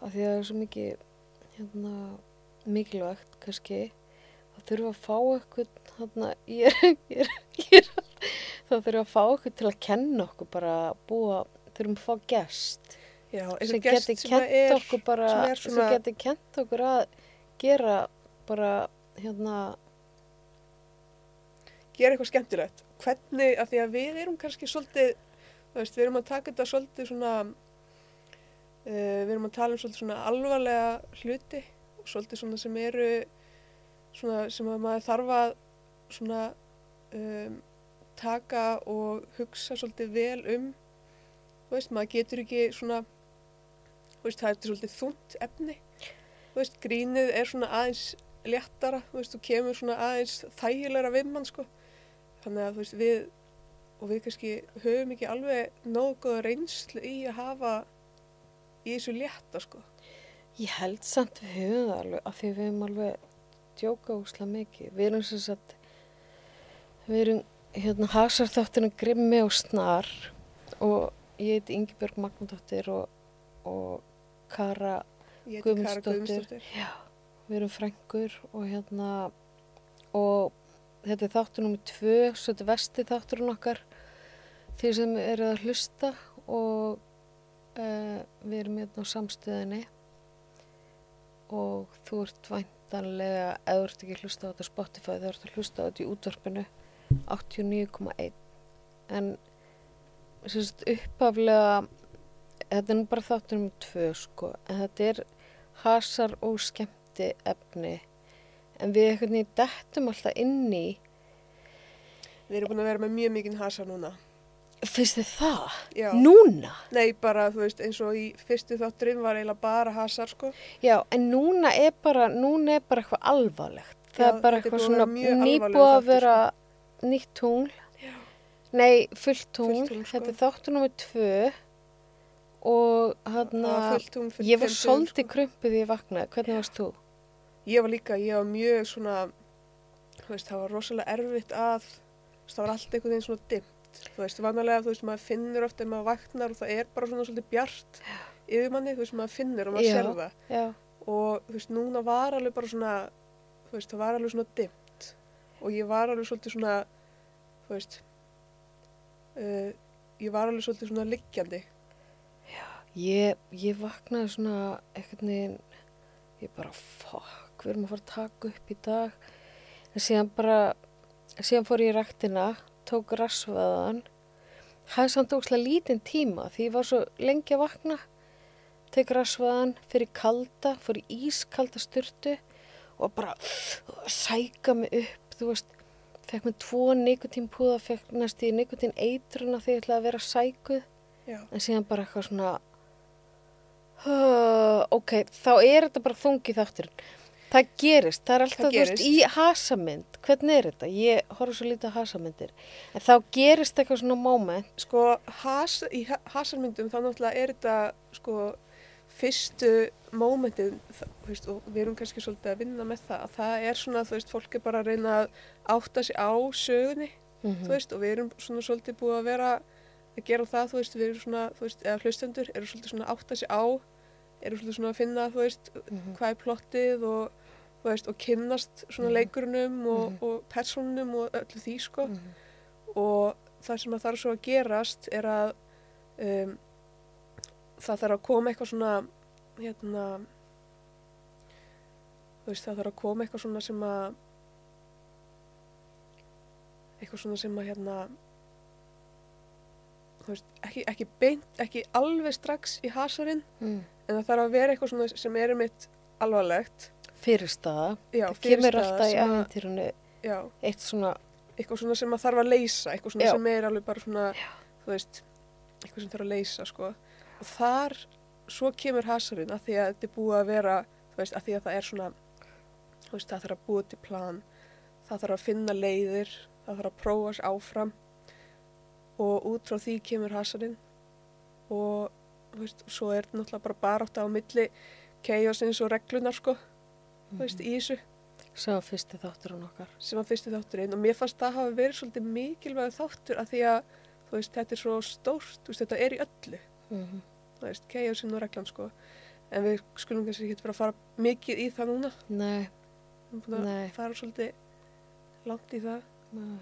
af því að það er svo mikið, hérna, mikilvægt, kannski, þá þurfum að fá eitthvað, hérna, ég er, ég er, ég er, þá þurfum að fá eitthvað til að kenna okkur bara, búa, þurfum að fá gest, já, sem einhver geti gest sem kent er, sem er sem svona- geti kent okkur að gera bara, hérna, gera eitthvað skemmtilegt. Hvernig, af því að við erum kannski svolítið, þú veist, við erum að taka þetta svolítið svona, uh, við erum að tala um svolítið svona alvarlega hluti og svolítið svona sem eru, svona sem að maður þarf að svona um, taka og hugsa svolítið vel um, þú veist, maður getur ekki svona, þú veist, það er svolítið þungt efni, þú veist, grínið er svona aðeins léttara, þú veist, og kemur svona aðeins þægilegra við mann, sko, þannig að, þú veist, við og við kannski höfum ekki alveg nógu góða reynslu í að hafa í þessu létta sko. Ég held samt við höfum það alveg af því við höfum alveg djóka úsla mikið. Við erum sem sagt, við erum hérna hasarþáttinu Grimmi og Snar og ég heiti Ingibjörg Magnúndóttir og, og Kara, Ég heiti Kara Guðmundsdóttir. Guðmundsdóttir. já, við erum frængur og hérna og þetta er þáttur nummið tvö, svo þetta er vesti þátturinn okkar því sem eru að hlusta og uh, við erum hérna á samstöðinni. Og þú ert væntanlega eða þú ert ekki að hlusta á þetta Spotify þú ert að hlusta á þetta í útvarpinu 89,1 en sagt uppaflega þetta er bara þáttur um tvö sko en þetta er hasar og skemmti efni en við einhvern veginn dettum alltaf inn í Við erum búin að vera með mjög mikinn hasa núna. finnst þið það? Já. Núna? Nei, bara, þú veist, eins og í fyrstu þátturinn var eiginlega bara hasar, sko. Já, en núna er bara, núna er bara eitthvað alvarlegt. Það Já, er bara eitthvað að svona nýbúið að vera nýtt tungl. Já. Nei, fullt tungl. Fullt tungl, sko. Þetta er þáttur nummið tvö og hann tungl fyrir ég var svolítið sko. krumpið því ég vaknaði. Hvernig varst þú? Ég var líka, ég var mjög svona, þú veist, það var rosalega erfitt að, veist, það var allt einhvern veginn svona dimmt. Þú veist, vanalega, þú veist, maður finnur oft ef maður vaknar og það er bara svona svolítið bjart yfir manni, þú veist, maður finnur og maður Já. sér það. Já, og þú veist, núna var alveg bara svona þú veist, það var alveg svona dimmt og ég var alveg svolítið svona þú veist uh, ég var alveg svolítið svona liggjandi ég, ég vaknaði svona veginn, ég bara, fuck, við erum að fara að taka upp í dag. En síðan bara, síðan fór ég í ræktina, tók rassvaðan, hafði samt óslega lítinn tíma því ég var svo lengi að vakna. Tek rassvaðan, fyrir kalda, fór í ískalda styrtu og bara sæka mig upp, þú veist, fekk mér tvo nikotínpúða, fekk næst í nikotín eitruna þegar ég ætlaði að vera sækuð. Já, en síðan bara eitthvað svona uh, ok, þá er þetta bara þungi þátturinn það gerist, það er alltaf Það þú veist, í hasamynd hvernig er þetta, ég horf svo lítið á hasamyndir en þá gerist eitthvað svona moment. Sko has, í ha- hasarmyndum þá náttúrulega er þetta sko fyrstu mómentið þú veist, og við erum kannski svolítið að vinna með það að það er svona, þú veist, fólk er bara að reyna að átta sig á sögunni mm þú veist, og við erum svona svolítið búið að vera að gera það, þú veist, við erum svona, þú veist, eða hlustendur eru svolítið svona að átta sig á, eru svolítið svona að finna, þú veist, Mhm. hvað er plottið og, veist, og kynnast svona Mhm. leikurunum og, Mhm. og persónunum og öllu því, sko, Mhm. og það sem að þarf svo að gerast er að um, það þarf að koma eitthvað svona, hérna, þú veist, það þarf að koma eitthvað svona sem að, eitthvað svona sem að, hérna, þú veist, ekki, ekki beint, ekki alveg strax í hasarinn, Mm. en það þarf að vera eitthvað svona sem er mitt alvarlegt. Fyrirstaða. Já, það kemur alltaf í sem að- æfintýrunu Já, eitt svona eitthvað svona sem að þarf að leysa, eitthvað svona Já. sem er alveg bara svona, þú veist, eitthvað sem þarf að leysa, sko. Og þar, svo kemur hasarinn að því að þetta er búið að vera, þú veist, að því að það er svona, þú veist, það þarf að búið til plan, það þarf að finna leiðir, það þarf að prófa sér áfram. Og út frá því kemur hasarinn. Og, þú veist, svo er þetta náttúrulega bara barátta á milli keiosins og reglunar, sko, þú veist, í þessu. Sá fyrsti þátturinn okkar. Sem var fyrsti þátturinn. Og mér fannst það hafa verið svolítið mikilvæg þáttur að því að veist, þetta er svo stórt, veist, þetta er í öllu. Mm þú veist, keiosinn og reglan sko. En við skulum kannski ekki að fara mikið í það núna. Nei, við erum búin að fara svolítið langt í það. Nei.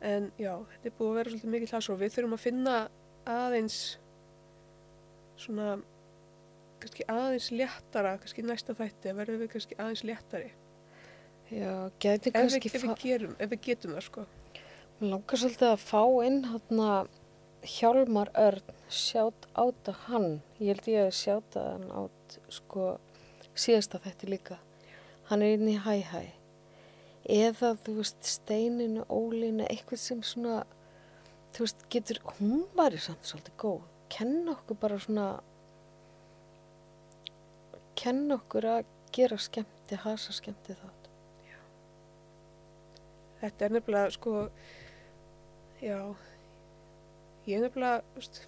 en já, þetta er búið að vera svolítið mikið hlas og við þurfum að finna aðeins svona kannski aðeins léttara kannski næsta þætti, að verðum við kannski aðeins léttari já, ef við, kannski ef við, gerum, ef við getum það sko Mér langar svolítið að fá inn hérna Hjálmar Örn, sjátt áta hann. Ég held ég að sjáta hann át sko síðasta þetta líka. Hann er inn í hæ hæ. Eða þú veist steininu, ólinu, eitthvað sem svona, þú veist, getur, hún var í samt svolítið góð. Kenna okkur bara svona, kenna okkur að gera skemmti, hasa skemmti þátt. Þetta er nefnilega, sko, já, ég er nefnilega, þú veist,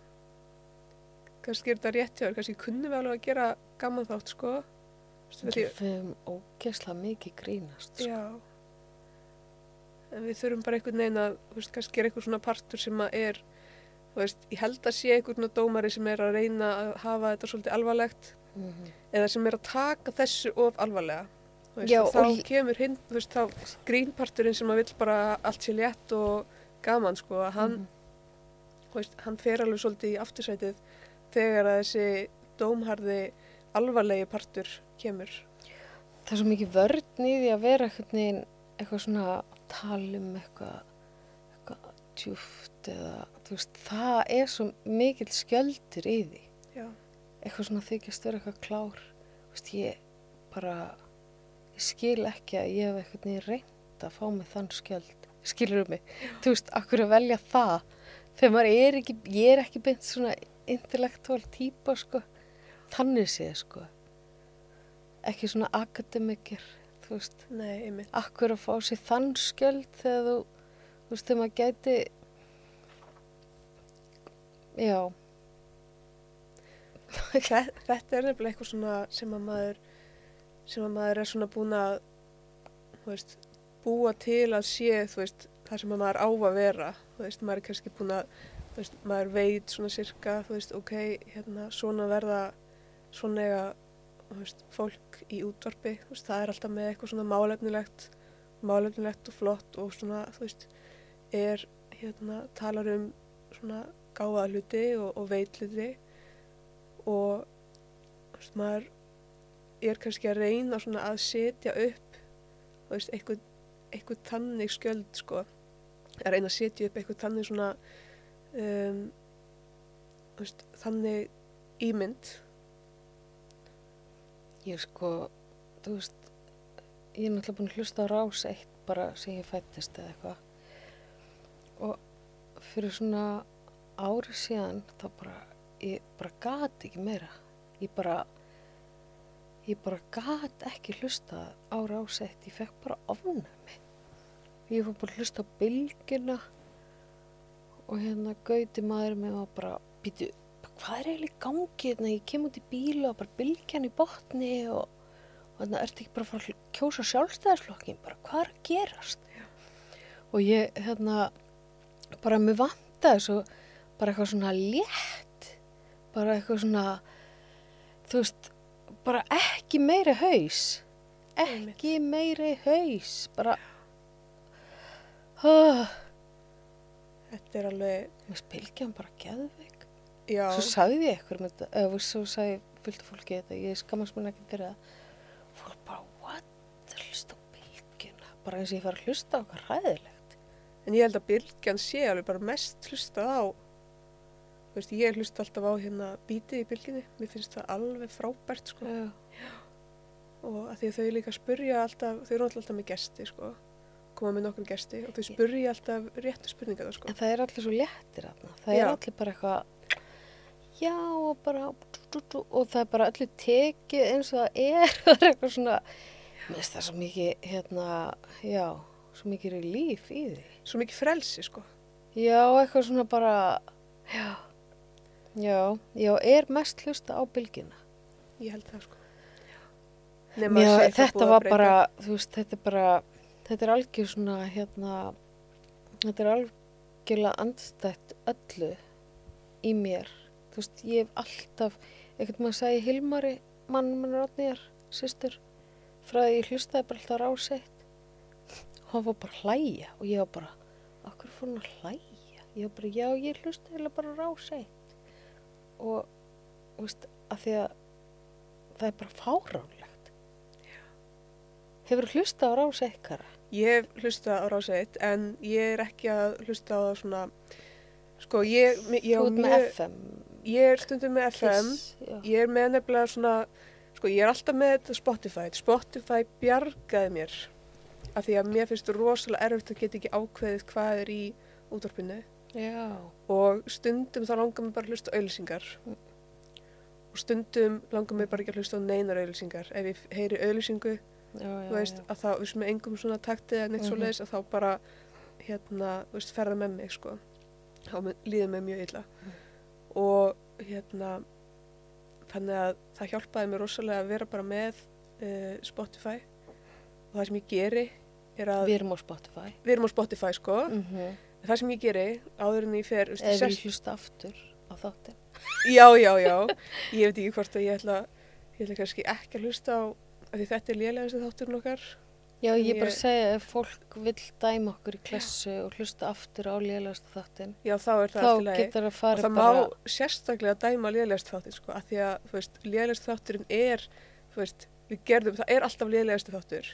kannski er þetta rétt hjá þér, kannski kunnum við alveg að gera gaman þátt, sko. Við höfum ógesla mikið grínast. Sko. Já. En við þurfum bara einhvern veginn að, þú veist, kannski er eitthvað svona partur sem að er, þú veist, ég held að sé einhvern dómari sem er að reyna að hafa þetta svolítið alvarlegt Mm eða sem er að taka þessu of alvarlega. Veist, Já, þá og kemur hinn, veist, þá grínparturinn sem að vill bara allt sé létt og gaman, sko, að hann, Mhm. þú veist, hann fer alveg svolítið í aftursætið þegar að þessi dómharði alvarlegi partur kemur. Það er svo mikið vörn í því að vera eitthvað, eitthvað svona að tala um eitthvað, eitthvað djúft eða, veist, það er svo mikill skjöldur í því. Eitthvað svona þykist vera eitthvað klár. Veist, ég bara, ég skil ekki að ég hef eitthvað neginn reynd að fá mig þann skjöld. Skilur um mig. Þú veist, akkur að velja það. Þegar maður er ekki, ég er ekki beint svona intellektúal típa, sko. Þannig séð, sko. Ekki svona akademikir, þú veist. Nei, akkur að fá sér þann skjöld þegar þú, þú veist, þegar maður gæti já, Þetta er nefnilega eitthvað svona sem að maður sem að maður er svona búin að veist, búa til að sé veist, það sem að maður á að vera. Veist, maður er kannski búin að maður veit svona sirka ok, hérna, svona verða svona veist, fólk í útvarpi. Það er alltaf með eitthvað svona málefnilegt málefnilegt og flott og svona, þú veist, er hérna, talar um svona gáða hluti og, og veit hluti og veist, maður er kannski að reyna að setja upp veist, eitthvað, eitthvað þannig skjöld sko, að reyna að setja upp eitthvað þannig svona um, veist, þannig ímynd. Ég sko þú veist, ég er náttúrulega búin að hlusta á rás eitt bara sem ég fættist eða eitthvað. Og fyrir svona ári síðan þá bara, ég bara gat ekki meira. Ég bara ég bara gat ekki hlusta á rás eitt, ég fekk bara ofnæmi. Ég fór bara að hlusta á bylgina og hérna gauti maður með var bara býtu, hvað er eiginlega gangi hérna, ég kem út í bílu og bara bylgjan í botni og, og þannig ertu ekki bara að fara að kjósa sjálfstæðisflokkin bara hvað er að gerast? Og ég hérna bara mér vantaði svo bara eitthvað svona létt bara eitthvað svona þú veist, bara ekki meiri haus. Ekki meiri haus bara oh, þetta er alveg, ég veist, bylgjan bara geðveik. Já, svo sagði ég eitthvað um þetta eða svo sagði fullt af fólki þetta ég skammast mér ekki fyrir það. Fólk bara, what, hlusta á bylgjuna. Bara eins og ég fara að hlusta á okkar ræðilegt en ég held að bylgjan sé alveg bara mest hlustað á veist, ég hlusta alltaf á hérna bítið í bylginni, mér finnst það alveg frábært sko Já. og að því að þau líka spurja alltaf, þau eru alltaf með gesti sko, koma með nokkur gesti og þau spurja alltaf réttu spurningar það sko. en það er allir svo léttir aðna það Já. er allir bara eitthvað já og bara og það er bara allir tekið eins og það er það er eitthvað svona mér finnst það svo mikið hérna já, svo mikið er líf í því Svo mikið frelsi sko. já, eitthvað svona bara já já, já, er mest hlusta á bylgjuna Ég held það sko. Já, þetta var bara, þú veist, þetta er bara, þetta er algjör svona, hérna, þetta er algjörlega andstætt öllu í mér. Þú veist, ég hef alltaf, ekkert maður að segja Hilmari, mann minn Rótnýjar, systur, frá því ég hlustaði bara alltaf ráseitt. Hún var bara að hlæja og ég var bara, okkur fór hún að hlæja? Ég var bara, já, ég hlustaði bara ráseitt. Og, þú veist, að því að það er bara fáránlegt. Hefur hlusta á rás ekkara? Ég hef hlustað á rása 1 en ég er ekki að hlusta á svona, sko ég, ég, Þú ert með FM. ég er stundum með FM, Kiss, ég er með nefnilega svona, sko ég er alltaf með þetta Spotify. Spotify bjargaði mér af því að mér finnst rosalega erfitt að geta ekki ákveðið hvað er í útvarpinu Já. og stundum þá langar mér bara að hlusta auðlýsingar Mm. og stundum langar mér bara ekki að hlusta á neinar auðlýsingar. Ef ég heyri auðlýsingu þú veist, já. að þá, þú veist, með engum svona takti eða neitt Mhm. svoleiðis, að þá bara, hérna, þú veist, ferða með mig, sko. Þá líður mér mjög illa. Mhm. Og, hérna, þannig að það hjálpaði mér rosalega að vera bara með uh, Spotify. Og það sem ég geri er að, Við erum á Spotify. við erum á Spotify, sko. Mm -hmm. Það sem ég geri, áður en ég fer, Eða við sest- hlusta aftur á þáttin. já, já, já. Ég veit ekki hvort að ég ætla, ég ætla kannski ekki að hlusta á, því þetta er lélegasti þátturinn okkar. Já, ég Ég- bara segja ef fólk vill dæma okkur í klessu og hlusta aftur á lélegasta þáttin, Já, þá er það þá allt í lagi. getur það og það bara... má sérstaklega dæma lélegast þáttin sko, af því að, lélegast þátturinn er, veist, við gerðum, það er alltaf lélegast þáttur.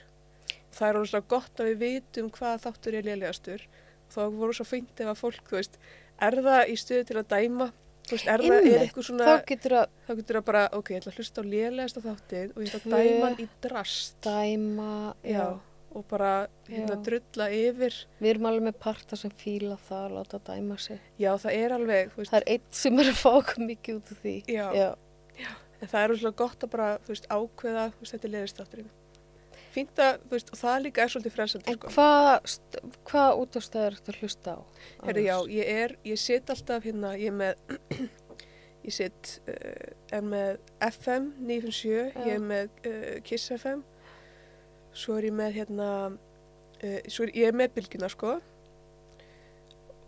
Það er rosalega gott að við vitum hvað þáttur er lélegastur. Þá voru svo fint ef að fólk, þú veist, er það í stöðu til að dæma, þú veist, er það, er eitthvað svona, Þá getur það þá getur það bara, ok, ég ætla að hlusta á lélegasta þáttin og ég ætla að dæma í drast. dæma, já. Já, og bara, hérna, Já. drulla yfir. Við erum alveg með parta sem fíla það að láta dæma sig. Já, það er alveg, þú veist, Það er eitt sem er að fá okkur mikið út af því. Já. Já. En það er rosalega gott að bara, þú veist, ákveða, þú veist, þetta er leiðistátturinn. Fínt að, þú veist, og það líka er svolítið frelsandi, En sko. hvað hva útastæður ertu að hlusta á? Herri, já, ég er, ég sit alltaf hérna, ég er með, ég sit, uh, er með FM 957, Já. ég er með uh, Kiss FM, svo er ég með hérna, uh, svo er ég er með bylgjuna, sko.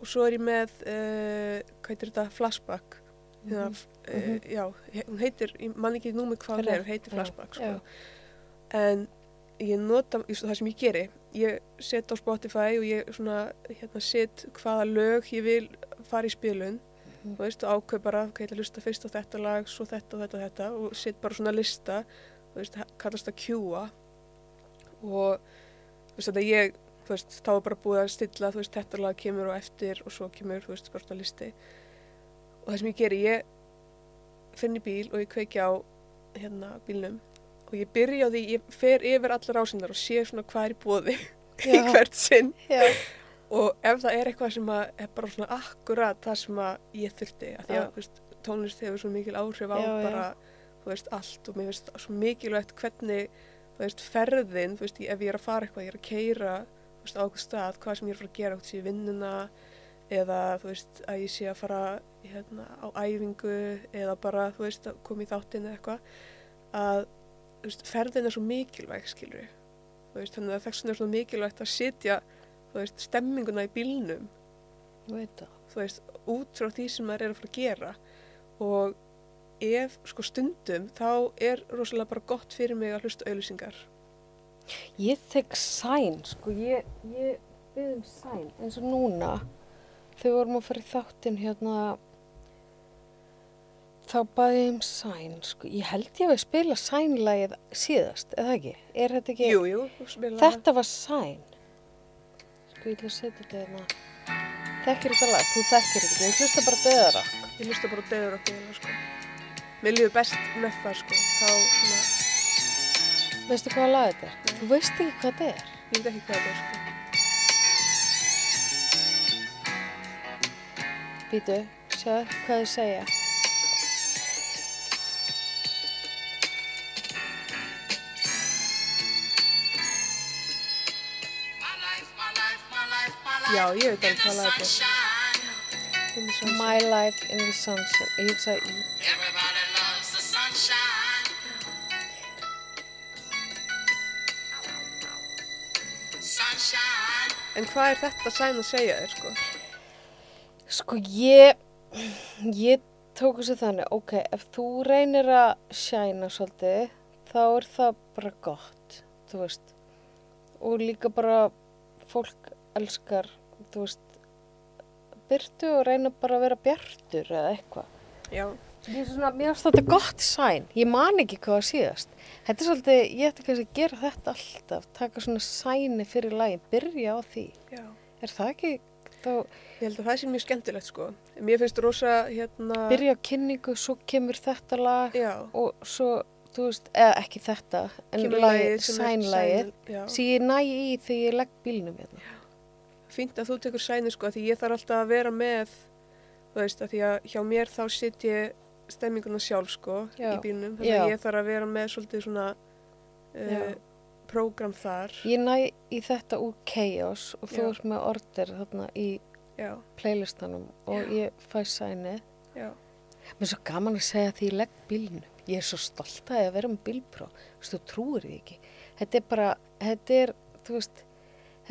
Og svo er ég með, hvað heitir þetta, Flashback. Hérna, Mhm. uh, já, hún heitir, ég man ekki númið hvað hún er, heitir Já, Flashback, sko. já. en ég nota, það sem ég geri ég set á Spotify og ég svona, hérna, set hvaða lög ég vil fara í spilun. Þú veist, og ákveð bara, ok, ég ætla að hlusta fyrst á þetta lag, svo þetta og þetta og þetta og set bara svona lista, veist, kallast það kjúa og veist, þetta ég veist, þá er bara búið að stilla, veist, þetta lag kemur og eftir og svo kemur, þú veist, bara svona listi. Og það sem ég geri, ég finn í bíl og ég kveiki á hérna bílnum og ég byrja á því, ég fer yfir allar ásindar og sé svona hvað er í bóði í hvert sinn. Já. og ef það er eitthvað sem er bara svona akkurat það sem ég þurfti að því að veist, tónlist hefur svo mikil áhrif á Já, bara þú veist, allt og mér finnst svo mikilvægt hvernig þú veist, ferðin, þú veist, ef ég er að fara eitthvað, ég er að keira þú veist, á okkur stað, hvað sem ég er að fara að gera sé í vinnuna eða þú veist, að ég sé að fara hérna, á æfingu eða bara, þú veist, að koma í þáttin eða eitthvað að veist, ferðin er svo mikilvæg, skilur veist, þannig að þess vegna er svo mikilvægt að sitja veist, stemminguna í bílnum. Út frá því sem maður er að fara að gera. Og ef sko stundum þá er rosalega bara gott fyrir mig að hlusta auðlýsingar Ég tek sæn, sko, ég, ég byrð um sæn, eins og núna, þegar við vorum að fara í þáttinn hérna, þá baði ég um sæn, sko, ég held ég að spila sænlægið síðast, eða ekki? Er þetta ekki? Jú, jú, Þetta var sæn. Sko, ég að setja þetta hérna. Þekkir þetta lag? Þú þekkir þetta, ég hlusta bara döðara. ég hlusta bara okkur sko. mér líður best með það sko. þá svona, Veistu hvað lag þetta er? Þú veist ekki hvað þetta er. ég veit ekki hvað það er sko. Býtu, sjáðu hvað þau segja. Já, ég veit alveg hvað lag þetta er. My Life in the Sunshine. Ég hugsa í... En hvað er þetta sæn að segja þér sko? Sko ég, ég tók þessu þannig, ok, ef þú reynir að sjæna svolítið, þá er það bara gott, þú veist. Og líka bara fólk elskar, þú veist, byrtu og reyna bara að vera bjartur eða eitthvað. já, Ég svona, mér finnst þetta gott sæn. Ég man ekki hvað að síðast. Þetta er svolítið, ég ætti kannski að gera þetta alltaf, taka svona sæni fyrir lagin, byrja á því. Já. Er það ekki þá, Ég held að það sé mjög skemmtilegt sko. Mér finnst rosa hérna... byrja á kynningu, svo kemur þetta lag Já. og svo, þú veist, eða ekki þetta, en lagið, lagið sem Já. ég næ í þegar ég legg bílnum hérna. Fínt að þú tekur sæni sko, því ég þarf alltaf að vera með, þú veist, að því að hjá mér þá sitt ég stemminguna sjálf sko Já. í bílnum. Þannig að ég þarf að vera með svolítið svona uh, prógram þar. Ég næ í þetta úr Chaos og þú ert með order þarna í Já, playlistanum og ég fæ sænið. já, Mér er svo gaman að segja því ég legg bílnum. Ég er svo stolt að ég að vera með bílpró. Þú veist, þú trúir því ekki. Þetta er bara, þetta er, þú veist,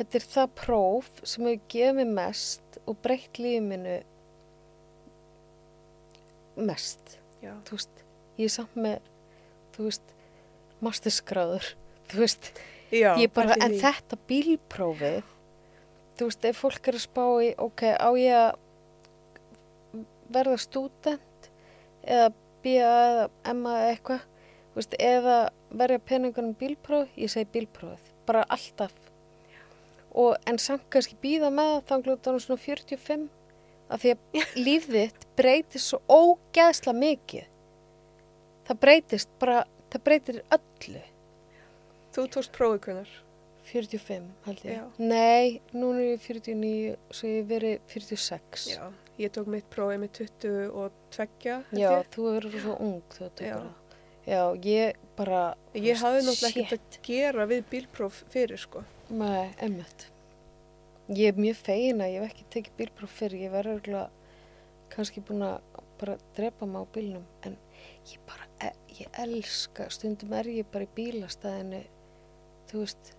þetta er það próf sem hefur gefið mér mest og breytt lífið minu mest. veist, ég er samt með, masterskráður. Já, ég bara, en því. þetta bílprófið, þú veist, ef fólk er að spá í, ok, á ég að verða stúdent eða bíja eða emma eða eitthvað, eða verja peningunum bílpróf, ég segi bílprófið, bara alltaf. Og, en samt kannski býða með það glúta svona 45 af því að líf þitt breytist svo ógeðsla mikið. Það breytist bara, það breytir öllu. Þú tókst prófið hvernar? 45 held ég. Já. Nei, núna er ég 49, svo ég verið 46. Já. Ég tók mitt prófið með 20 og tveggja, held Já, ég. þú verður svo ung þú Já. tekur það. Já, ég bara... Ég hafði náttúrulega ekkert að gera við bílpróf fyrir sko. Nei, emmitt. Ég er mjög fegin að ég hef ekki tekið bílpróf fyrir. Ég verður örgulega kannski búin að bara drepa mig á bílnum. En ég bara, e- ég elska, stundum er ég bara í bílastæðinu, þú veist,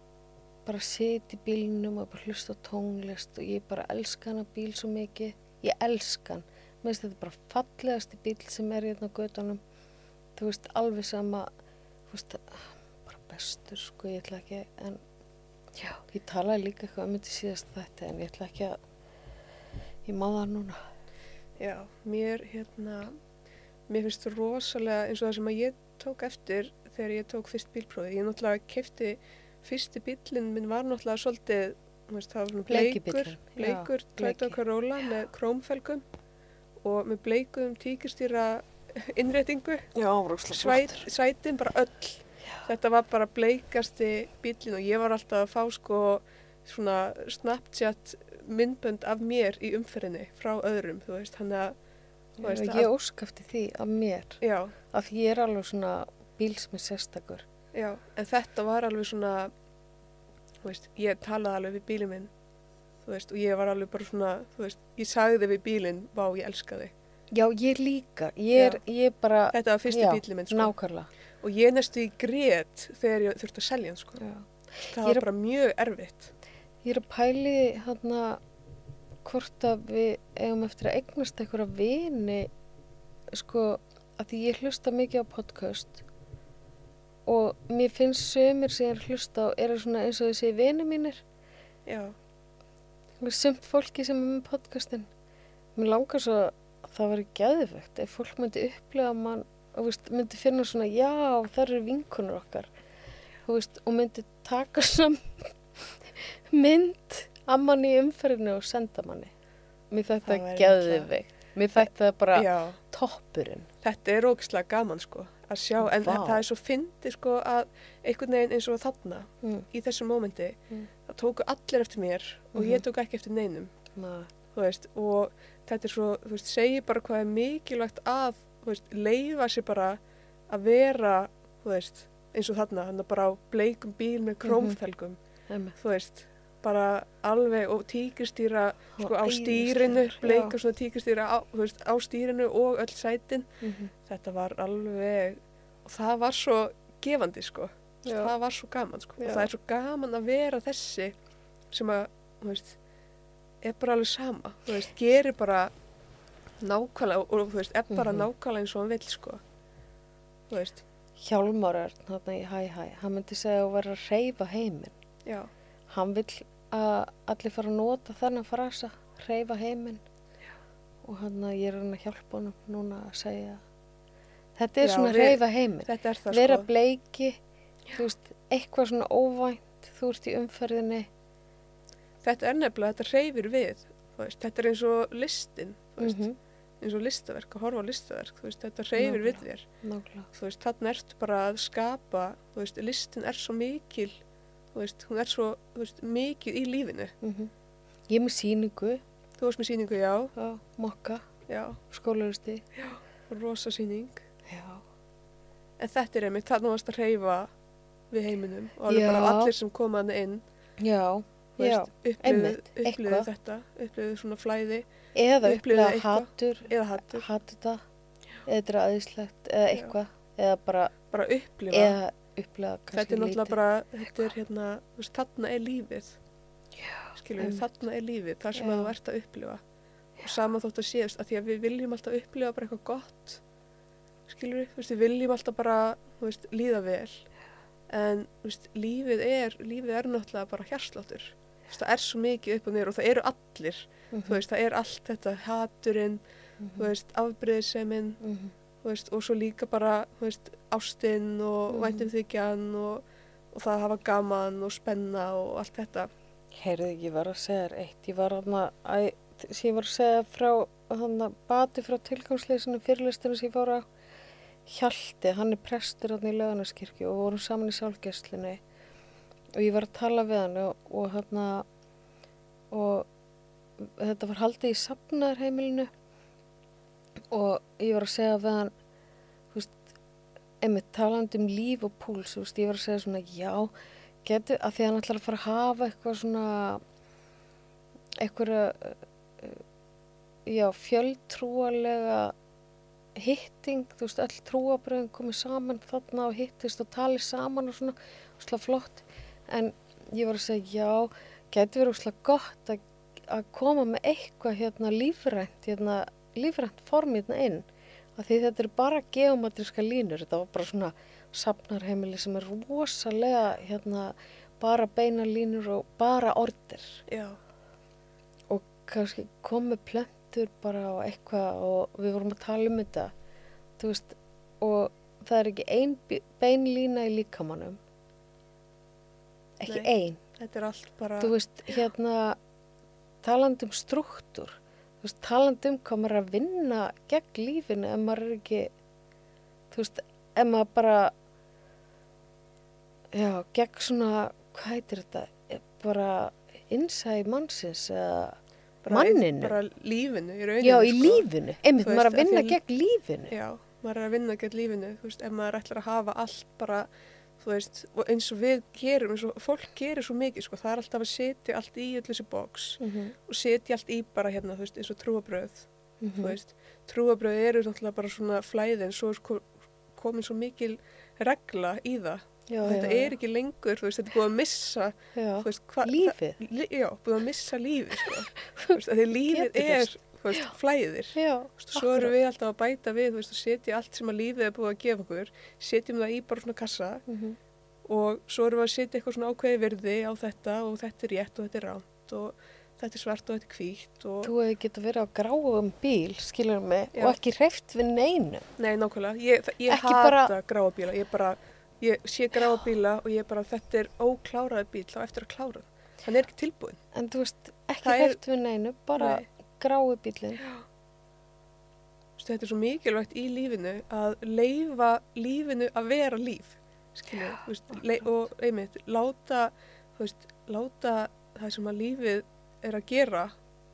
bara sit í bílnum og bara hlusta á tónlist og ég bara elska hana bíl svo mikið. Ég elska hann. Mér finnst þetta bara fallegasti bíl sem er hérna á gödunum. Þú veist, alveg sama, þú veist, bara bestur, sko, ég ætla ekki, en Já, ég talaði líka eitthvað um þetta síðast þetta en ég ætla ekki að ég má það núna. Já, mér hérna, mér finnst rosalega eins og það sem að ég tók eftir þegar ég tók fyrst bílprófið. Ég náttúrulega kefti, fyrsti bílinn minn var náttúrulega svolítið, þú veist, það var svona bleikur, bleikur, Toyota bleiki. Corolla með krómfelgum og með bleikuðum tíkistýra innréttingu, Já, sætin bara öll. Þetta var bara bleikasti bílinn og ég var alltaf að fá sko svona Snapchat myndbönd af mér í umferðinni frá öðrum, þú veist, hann að, veist, ég ósk eftir því af mér, já, af því ég er alveg svona bíl sem er sérstakur. já, en þetta var alveg svona, þú veist, ég talaði alveg við bílinn minn, þú veist, og ég var alveg bara svona, þú veist, ég sagði við bílinn, vá, ég elska þig. Já, ég líka, ég er, ég er bara, Þetta var fyrsti já, bílinn minn, sko, nákvæmlega. Og ég næstu í grét þegar ég þurfti að selja hann, sko. Það var er- bara mjög erfitt. Ég er að pæli hérna hvort að við eigum eftir að eignast einhverja vini sko að því ég hlusta mikið á podcast og mér finnst sömur sem ég er að hlusta á eru svona eins og þessi vini mínir Já, sumt fólki sem er með podcastin mér langar svo að það væri gæðvegt ef fólk myndi upplega mann og veist, myndi finna svona já það eru vinkunur okkar og, veist, og myndi taka svona mynd að manni í umferðinu og senda manni mér þetta væri gæðvegt mér þetta bara já. toppurinn Þetta er ógislega gaman sko að sjá, en Vá. það er svo fyndi sko að einhvern veginn eins og þarna mm. í þessu mómenti, Mm. það tóku allir eftir mér og Mhm. ég tók ekki eftir neinum, Ma, þú veist, og þetta er svo, þú veist, segir bara hvað er mikilvægt að, veist, leifa sér bara að vera, veist, eins og þarna, hann bara á bleikum bíl með krómfelgum, einmitt. þú veist, bara alveg og tíkristýra sko á stýrinu, bleika svona tíkristýra á, veist, á stýrinu og öll sætin Mhm. þetta var alveg og það var svo gefandi sko Já. það var svo gaman sko Já. og það er svo gaman að vera þessi sem að, þú veist er bara alveg sama, þú veist, gerir bara nákvæmlega og, þú veist, er bara Mhm. nákvæmlega eins og hann vill sko. Þú veist, Hjálmar er þarna í hæ hæ hann myndi segja að vera að reyfa heiminn. Já, hann vill að allir fara að nota þennan frasa reyfa heiminn. Og hann að ég er hann að hjálpa honum núna að segja Þetta er Já, svona reyfa heiminn. þetta er það Vera sko. bleiki, þú veist, eitthvað svona óvænt, þú ert í umferðinni. Þetta er nefnilega, þetta reyfir við, veist, þetta er eins og listin, veist, Mhm, eins og listaverk, að horfa á listaverk, þú veist, þetta reyfir við þér. Þú veist, þarna ertu bara að skapa, þú veist, listin er svo mikil, þú hún er svo, þú mikið í lífinu. Mm Ég er með síningu, Þú varst með síningu, já, já, mokka, já, skólauristi. rosa síning. Já. En þetta er einmitt, þarna varst að reyfa við heiminum og allir sem koma hann inn, Já, þú já. einmitt, eitthvað. þetta, upplifðu svona flæði Eða upplega hatur, eða hattur, þetta er aðeinslegt, eða Já. eitthvað, eða bara, bara upplifa. eða upplega þetta er náttúrulega bara, þetta er hérna, veist, þarna er lífið. Já, skilur einmitt. þarna er lífið, það sem Já. að þú ert að upplifa. Og sama þótt að séðast, að því að við viljum alltaf upplifa bara eitthvað gott. Skilur við, við viljum alltaf bara þú veist, líða vel. En þú veist, lífið er lífið er náttúrulega bara veist, það er svo mikið upp og niður og það eru allir. Mhm, þú veist, það er allt þetta haturinn, mhm, þú veist, afbreyðisemin mhm. þú veist, og svo líka bara veist, ástinn og Mhm. væntumþykjan og, og það að hafa gaman og spenna og allt þetta. Heyrðu, ég var að segja þér eitt, ég var að, sem ég var að segja frá, að bati frá tilgangsleysinu fyrirlistinu sem ég fór á Hjalti, hann er prestur hann í löganaskirkju og vorum saman í sálgæslinu og ég var að tala við hann og, og hann og þetta var haldið í safnaðarheimilinu. Og ég var að segja við hann þú veist, einmitt talandi um líf og púls, þú veist, ég var að segja svona já, getur, að því hann ætlar að fara að hafa eitthvað svona eitthvað já, fjöldtrúalega hitting, þú veist, öll trúabröðin komið saman þarna og hittist og talið saman og svona, svona flott en ég var að segja, já getur verið úrslega gott að, að koma með eitthvað hérna lífrænt hérna, lífrænt form hérna inn. Af því þetta er bara geometriska línur. Þetta var bara svona safnarheimili sem er rosalega hérna bara beina línur og bara ordir já, og kannski komu plöntur bara og eitthvað og við vorum að tala um þetta þú veist og það er ekki ein bí- bein lína í líkamannum ekki Nei. ein þetta er allt bara þú veist hérna talandi um struktúr þú veist talandi um hvað maður er að vinna gegn lífinu ef maður er ekki þú veist ef maður bara já gegn svona hvað heitir þetta Eh, bara innsæði mannsins eða bara, manninu. bara lífinu í rauninu já í sko. lífinu einmitt Þú maður er veist, að vinna gegn lífinu já, maður er að vinna gegn lífinu þú veist, ef maður ætlar að hafa allt bara þú veist, og eins og við gerum eins og fólk gerir svo mikið, sko, það er alltaf að setja allt í öll þessi box mm -hmm. og setja allt í bara hérna, þú veist, eins og trúabröð Mhm. þú veist, trúabröð eru náttúrulega bara svona flæði en svo er sko- komin svo mikil regla í það já, þetta já, er ekki lengur, þú veist, þetta er búið að missa já, þú veist, hva, lífið það, já, búið að missa lífið sko. Þú veist, því lífið er veist, flæðir. Já, veist, svo erum við alltaf að bæta við veist, setja allt sem að lífið er búið að gefa okkur setjum það í bara svona kassa mm og svo erum við að setja eitthvað svona ákveði virði á þetta og þetta er rétt og þetta er ránt og þetta er svart og þetta er hvítt og þú hefði getað verið á gráum bíl skilur mig Já. og ekki hreift við neinu. Nei, nákvæmlega, ég, ég hata bara- gráa bíla. Ég bara, ég sé gráa bíla og ég bara, þetta er ókláraði bíl þá eftir að klára hann. Er ekki tilbúin En þú veist, ekki hreift við neinu, bara Nei. Grái bílinn. Þetta er svo mikilvægt í lífinu að leifa lífinu að vera líf skilju, þú veist, og einmitt, láta, veist, láta það sem að lífið er að gera,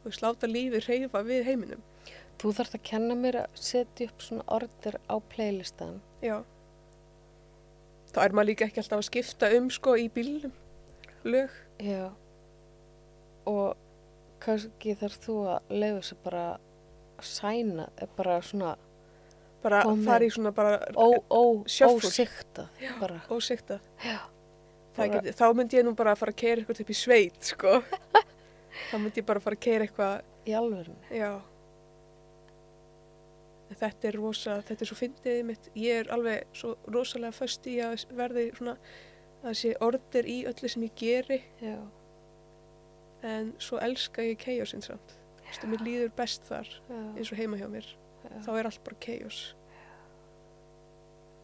veist, láta lífið reyfa við heiminum. Þú þarft að kenna mér að setja upp svona orður á playlistan. Já. Þá er maður líka ekki alltaf að skipta um sko í bílnum, lög. Já. Og kannski þarf þú að leiða bara að sæna, eh, bara svona Bara fara í svona bara ósikta. Bara, ósikta. Bara- þá myndi ég nú bara að fara að keira eitthvað upp í sveit, sko. þá myndi ég bara að fara að keira eitthvað Í alvörunni. Já. Þetta er rosa, þetta er svo fyndið mitt. Ég er alveg svo rosalega föst í að verði svona að sé orður í öllu sem ég geri Já. En svo elska ég chaosin samt. Þú veist, mér líður best þar Já. eins og heima hjá mér. já. Þá er allt bara chaos.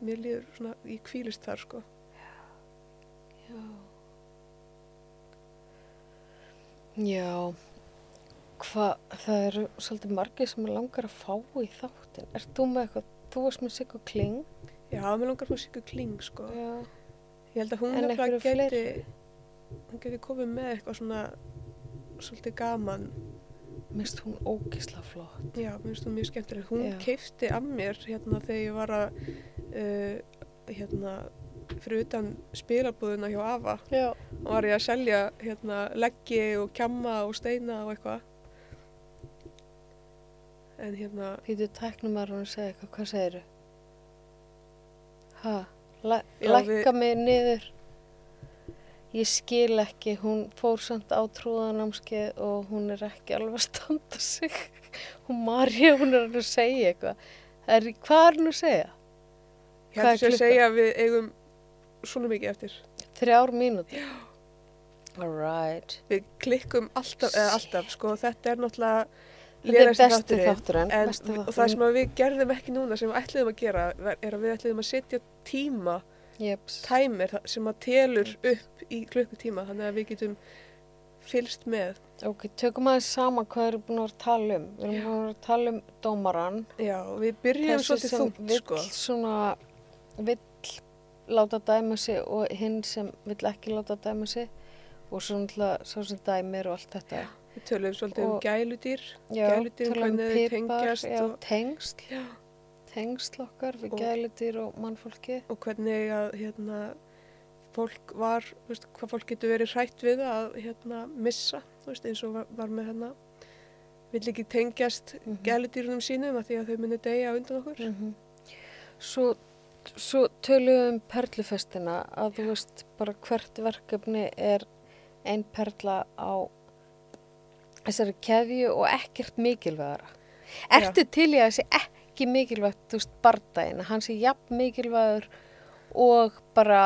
mér líður svona, ég kvílist þar sko. Já. Já. Hvað, það eru svolítið margir sem er langar að fá í þáttin. Ert þú með eitthvað, þú varst með Siggu Kling? Já, mér langar fyrir Siggu Kling sko. Já. Ég held að hún nefnilega geti, hún geti komið með eitthvað svona svolítið gaman. Mist hún ógisla flott. Já, mér finnst hún mjög skemmtileg. Hún Já. keifti af mér hérna þegar ég var að, uh, hérna, fyrir utan spilabúðuna hjá Ava. Já. Og var ég að selja hérna leggi og kjamma og steina og eitthvað. En hérna, Pítur tæknum að hún segja eitthvað, hvað segiru? Ha? Læ, Já, lækka mig niður. Ég skil ekki, hún fór samt á trúðanámskeið og hún er ekki alveg að standa sig. Hún Marja, hún er að segja eitthvað. Er, hvað er hún að segja? ég Hvað hætti sér að segja að við eigum svona mikið eftir. Þrjár mínútur. Alright. Við klikkum alltaf, eða alltaf, sko, þetta er náttúrulega Þetta er besti þátturinn. þátturinn. En, besti og það sem við gerðum ekki núna sem við ætliðum að gera er að við ætliðum að setja tíma, Jeps. tæmir sem að telur upp í klukkutíma þannig að við getum fylst með. Ok, tökum aðeins saman hvað erum búin að tala um. Við erum búin að tala um dómaran. Já, við byrjum Þessi svolítið sem þungt, vill sko. svona, vill láta dæma sig og hinn sem vill ekki láta dæma sig og svo náttúrulega sá sem dæmir og allt þetta. Við tölum svolítið um Og- gæludýr, Já, Gæludýrin, tala um hvernig þau tengjast já, og- tengsl, Já. Tengsl okkar við gæludýr og mannfólki. og hvernig að hérna, fólk var, veist, hvað fólk getur verið hrætt við að hérna, missa, veist, eins og var, var með hérna, vill ekki tengjast Mhm. gæludýrunum sínum að því að þau muni deyja undan okkur. Mm Svo, svo tölum við um perlufestina að þú veist bara hvert verkefni er ein perla á þessari keðju og ekkert mikilvægara. Ertu til í að þessi ekki mikilvægt, þú veist, bardaginn, að hann sé jafn mikilvægur og bara,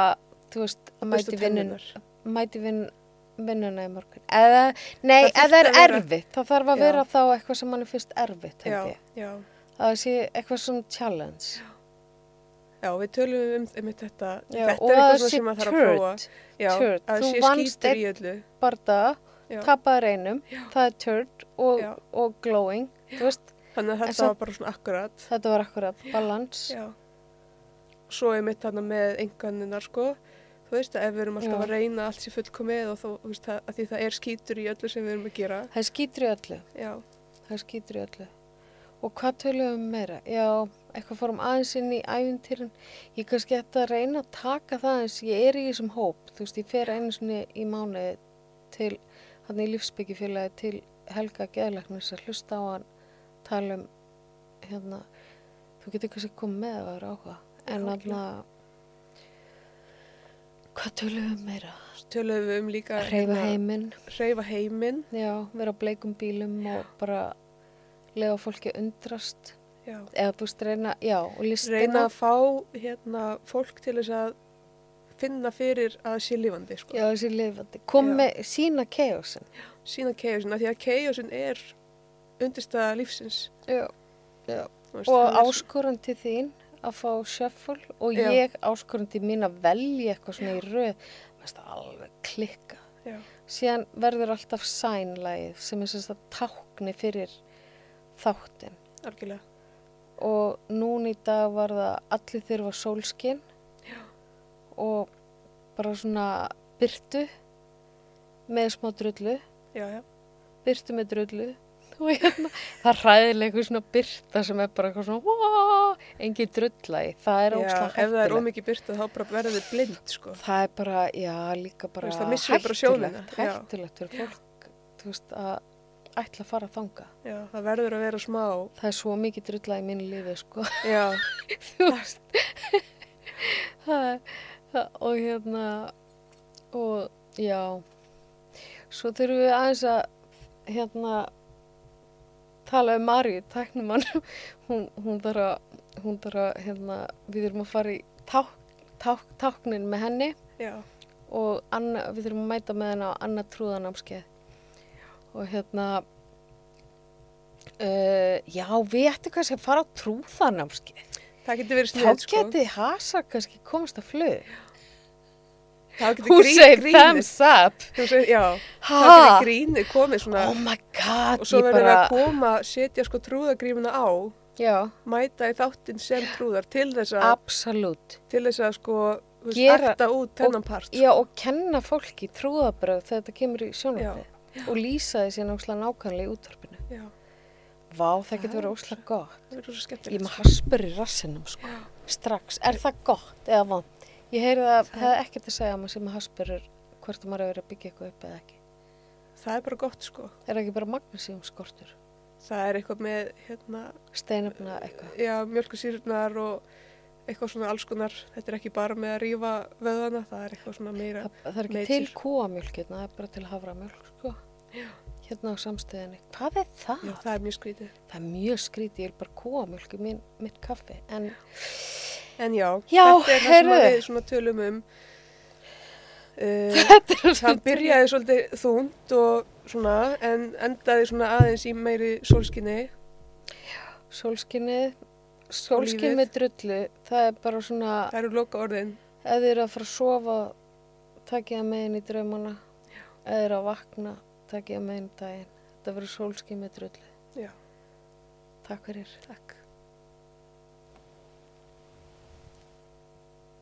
þú veist, að mæti vinnun, tennurnar. mæti vinn, vinnuna í morgun. Eða, nei, Það eða þyrfti er erfitt, það þarf að Já. vera þá eitthvað sem mann er fyrst erfitt, Já, já, það sé eitthvað svona challenge. já, við tölum um, um þetta, Já, þetta er að eitthvað sem maður þarf að prófa. Já, að Þú sé vannst bardaga, Já. tapaði reynum, það er turd og, Já. og glowing, þú veist, Þannig að þetta var bara svona akkurat. þetta var akkurat balans. Já. Svo er mitt þarna með enganinnar, sko. Þú veist að ef við erum alltaf Já. að reyna allt sér fullkomið og þú veist, það, að því það er skítur í öllu sem við erum að gera. Það skýtur í öllu, Já, það skýtur í öllu. Og hvað tölum við um meira? Já, eitthvað fórum aðeins inn í ævintýrin. Ég kannski ætti að reyna að taka það eins, ég er í þessum hóp, þú veist, ég fer einu sinni í mánuði til, hann í lífsbyggjufélagi til Helga Geðlæknis að hlusta á hann tala um, hérna, þú getur kannski komið með að vera áhuga. En Já, þarna, hvað tölum við um meira? tölum við um líka Að reyfa hérna, heiminn, já, vera á bleikum bílum og bara lega fólki undrast. Já. Eða þú veist, reyna, já. Reyna að fá hérna, fólk til þess að finna fyrir að það sé lifandi, sko. Já, þessi lifandi. Kom Já. með sína keosin. Sína keiðusin, af því að keiðusin er undirstaða lífsins. Já. Já. veist, Og áskorun til þín að fá shuffle og Já. ég áskorun til mín að velja eitthvað svona í. Mér finnst það alveg klikka. Já. Síðan verður alltaf sænlægið sem er sagt tákni fyrir þáttin. Algjörlega. Og núna í dag var það allir þurfa sólskinn og bara svona byrtu með smá drullu. Já, já. byrtu með drullu og hérna, það er ræðilega svona byrta sem er bara eitthvað svona drulla í, það er já óslega ef það er ómikið byrta þá bara verður þið blind, sko. það er bara, já, líka bara veist, við bara hættulegt. fyrir fólk þú veist, að ætla að fara að þanga Já, það verður að vera smá. það er svo mikið drulla í mínu lífi, sko. Já, þú veist. Það er það, og hérna og já. Svo þurfum við aðeins að hérna tala um Maríu, tæknumann hún, hún þarf að hún þarf að, hérna, við þurfum að fara í ták, ták, táknin með henni já, og Anna, við þurfum að mæta með henni á annað trúðanámskeið og hérna uh, já, við ættum kannski að fara á trúðanámskeið það getur verið Þá snið, sko. geti Hasa kannski komast að flug. Það grínið. thumbs up. Já, Ha? það getur grínið komið svona. Oh my god, og svo ég verður bara, að koma, setja sko trúðagrímuna á, já, mæta í þáttinn sem trúðar til þess að, absolutt. til þess að sko, erta út þennan part. Já, og kenna fólki trúðabröð þegar þetta kemur í sjónvarpið og lýsa síðan óslega nákvæmlega í útvarpinu. Já, Vá, það Það getur er verið óslega gott. það er svo Ég skemmtilegt. með haspur í rassinum, sko. Strax. Er það gott eða vond? Ég heyrði að það hefði ekkert að segja að maður sem með haspurur hvort maður hefur verið að byggja eitthvað upp eða ekki. Það er bara gott sko. Er það ekki bara magnesium skortur? Það er eitthvað með, hérna, Steinefna eitthvað. já, mjölkusýrnar og eitthvað svona alls konar. Þetta er ekki bara með að rífa vöðana, það er eitthvað svona meira. Það, það er ekki Nature. til kúamjölk hérna, það er bara til haframjölk, sko. Hérna á samstöðinni. Hvað er það? Já, það er mjög skrítið. Það er mjög skrítið, En já, Já, þetta er það sem við svona tölum um. Uh, þetta hann byrjaði svolítið þúnd og svona, en endaði svona aðeins í meiri sólskinni. Sólskinnið, sólskinn lífið. með drullu, það er bara svona, Það eru loka orðin. ef þið eru að fara að sofa, takið það með inn í draumana. Ef þið eru að vakna, takið það með inn í daginn. Þetta verður sólskinn með drullu. Já. Takk fyrir. Takk.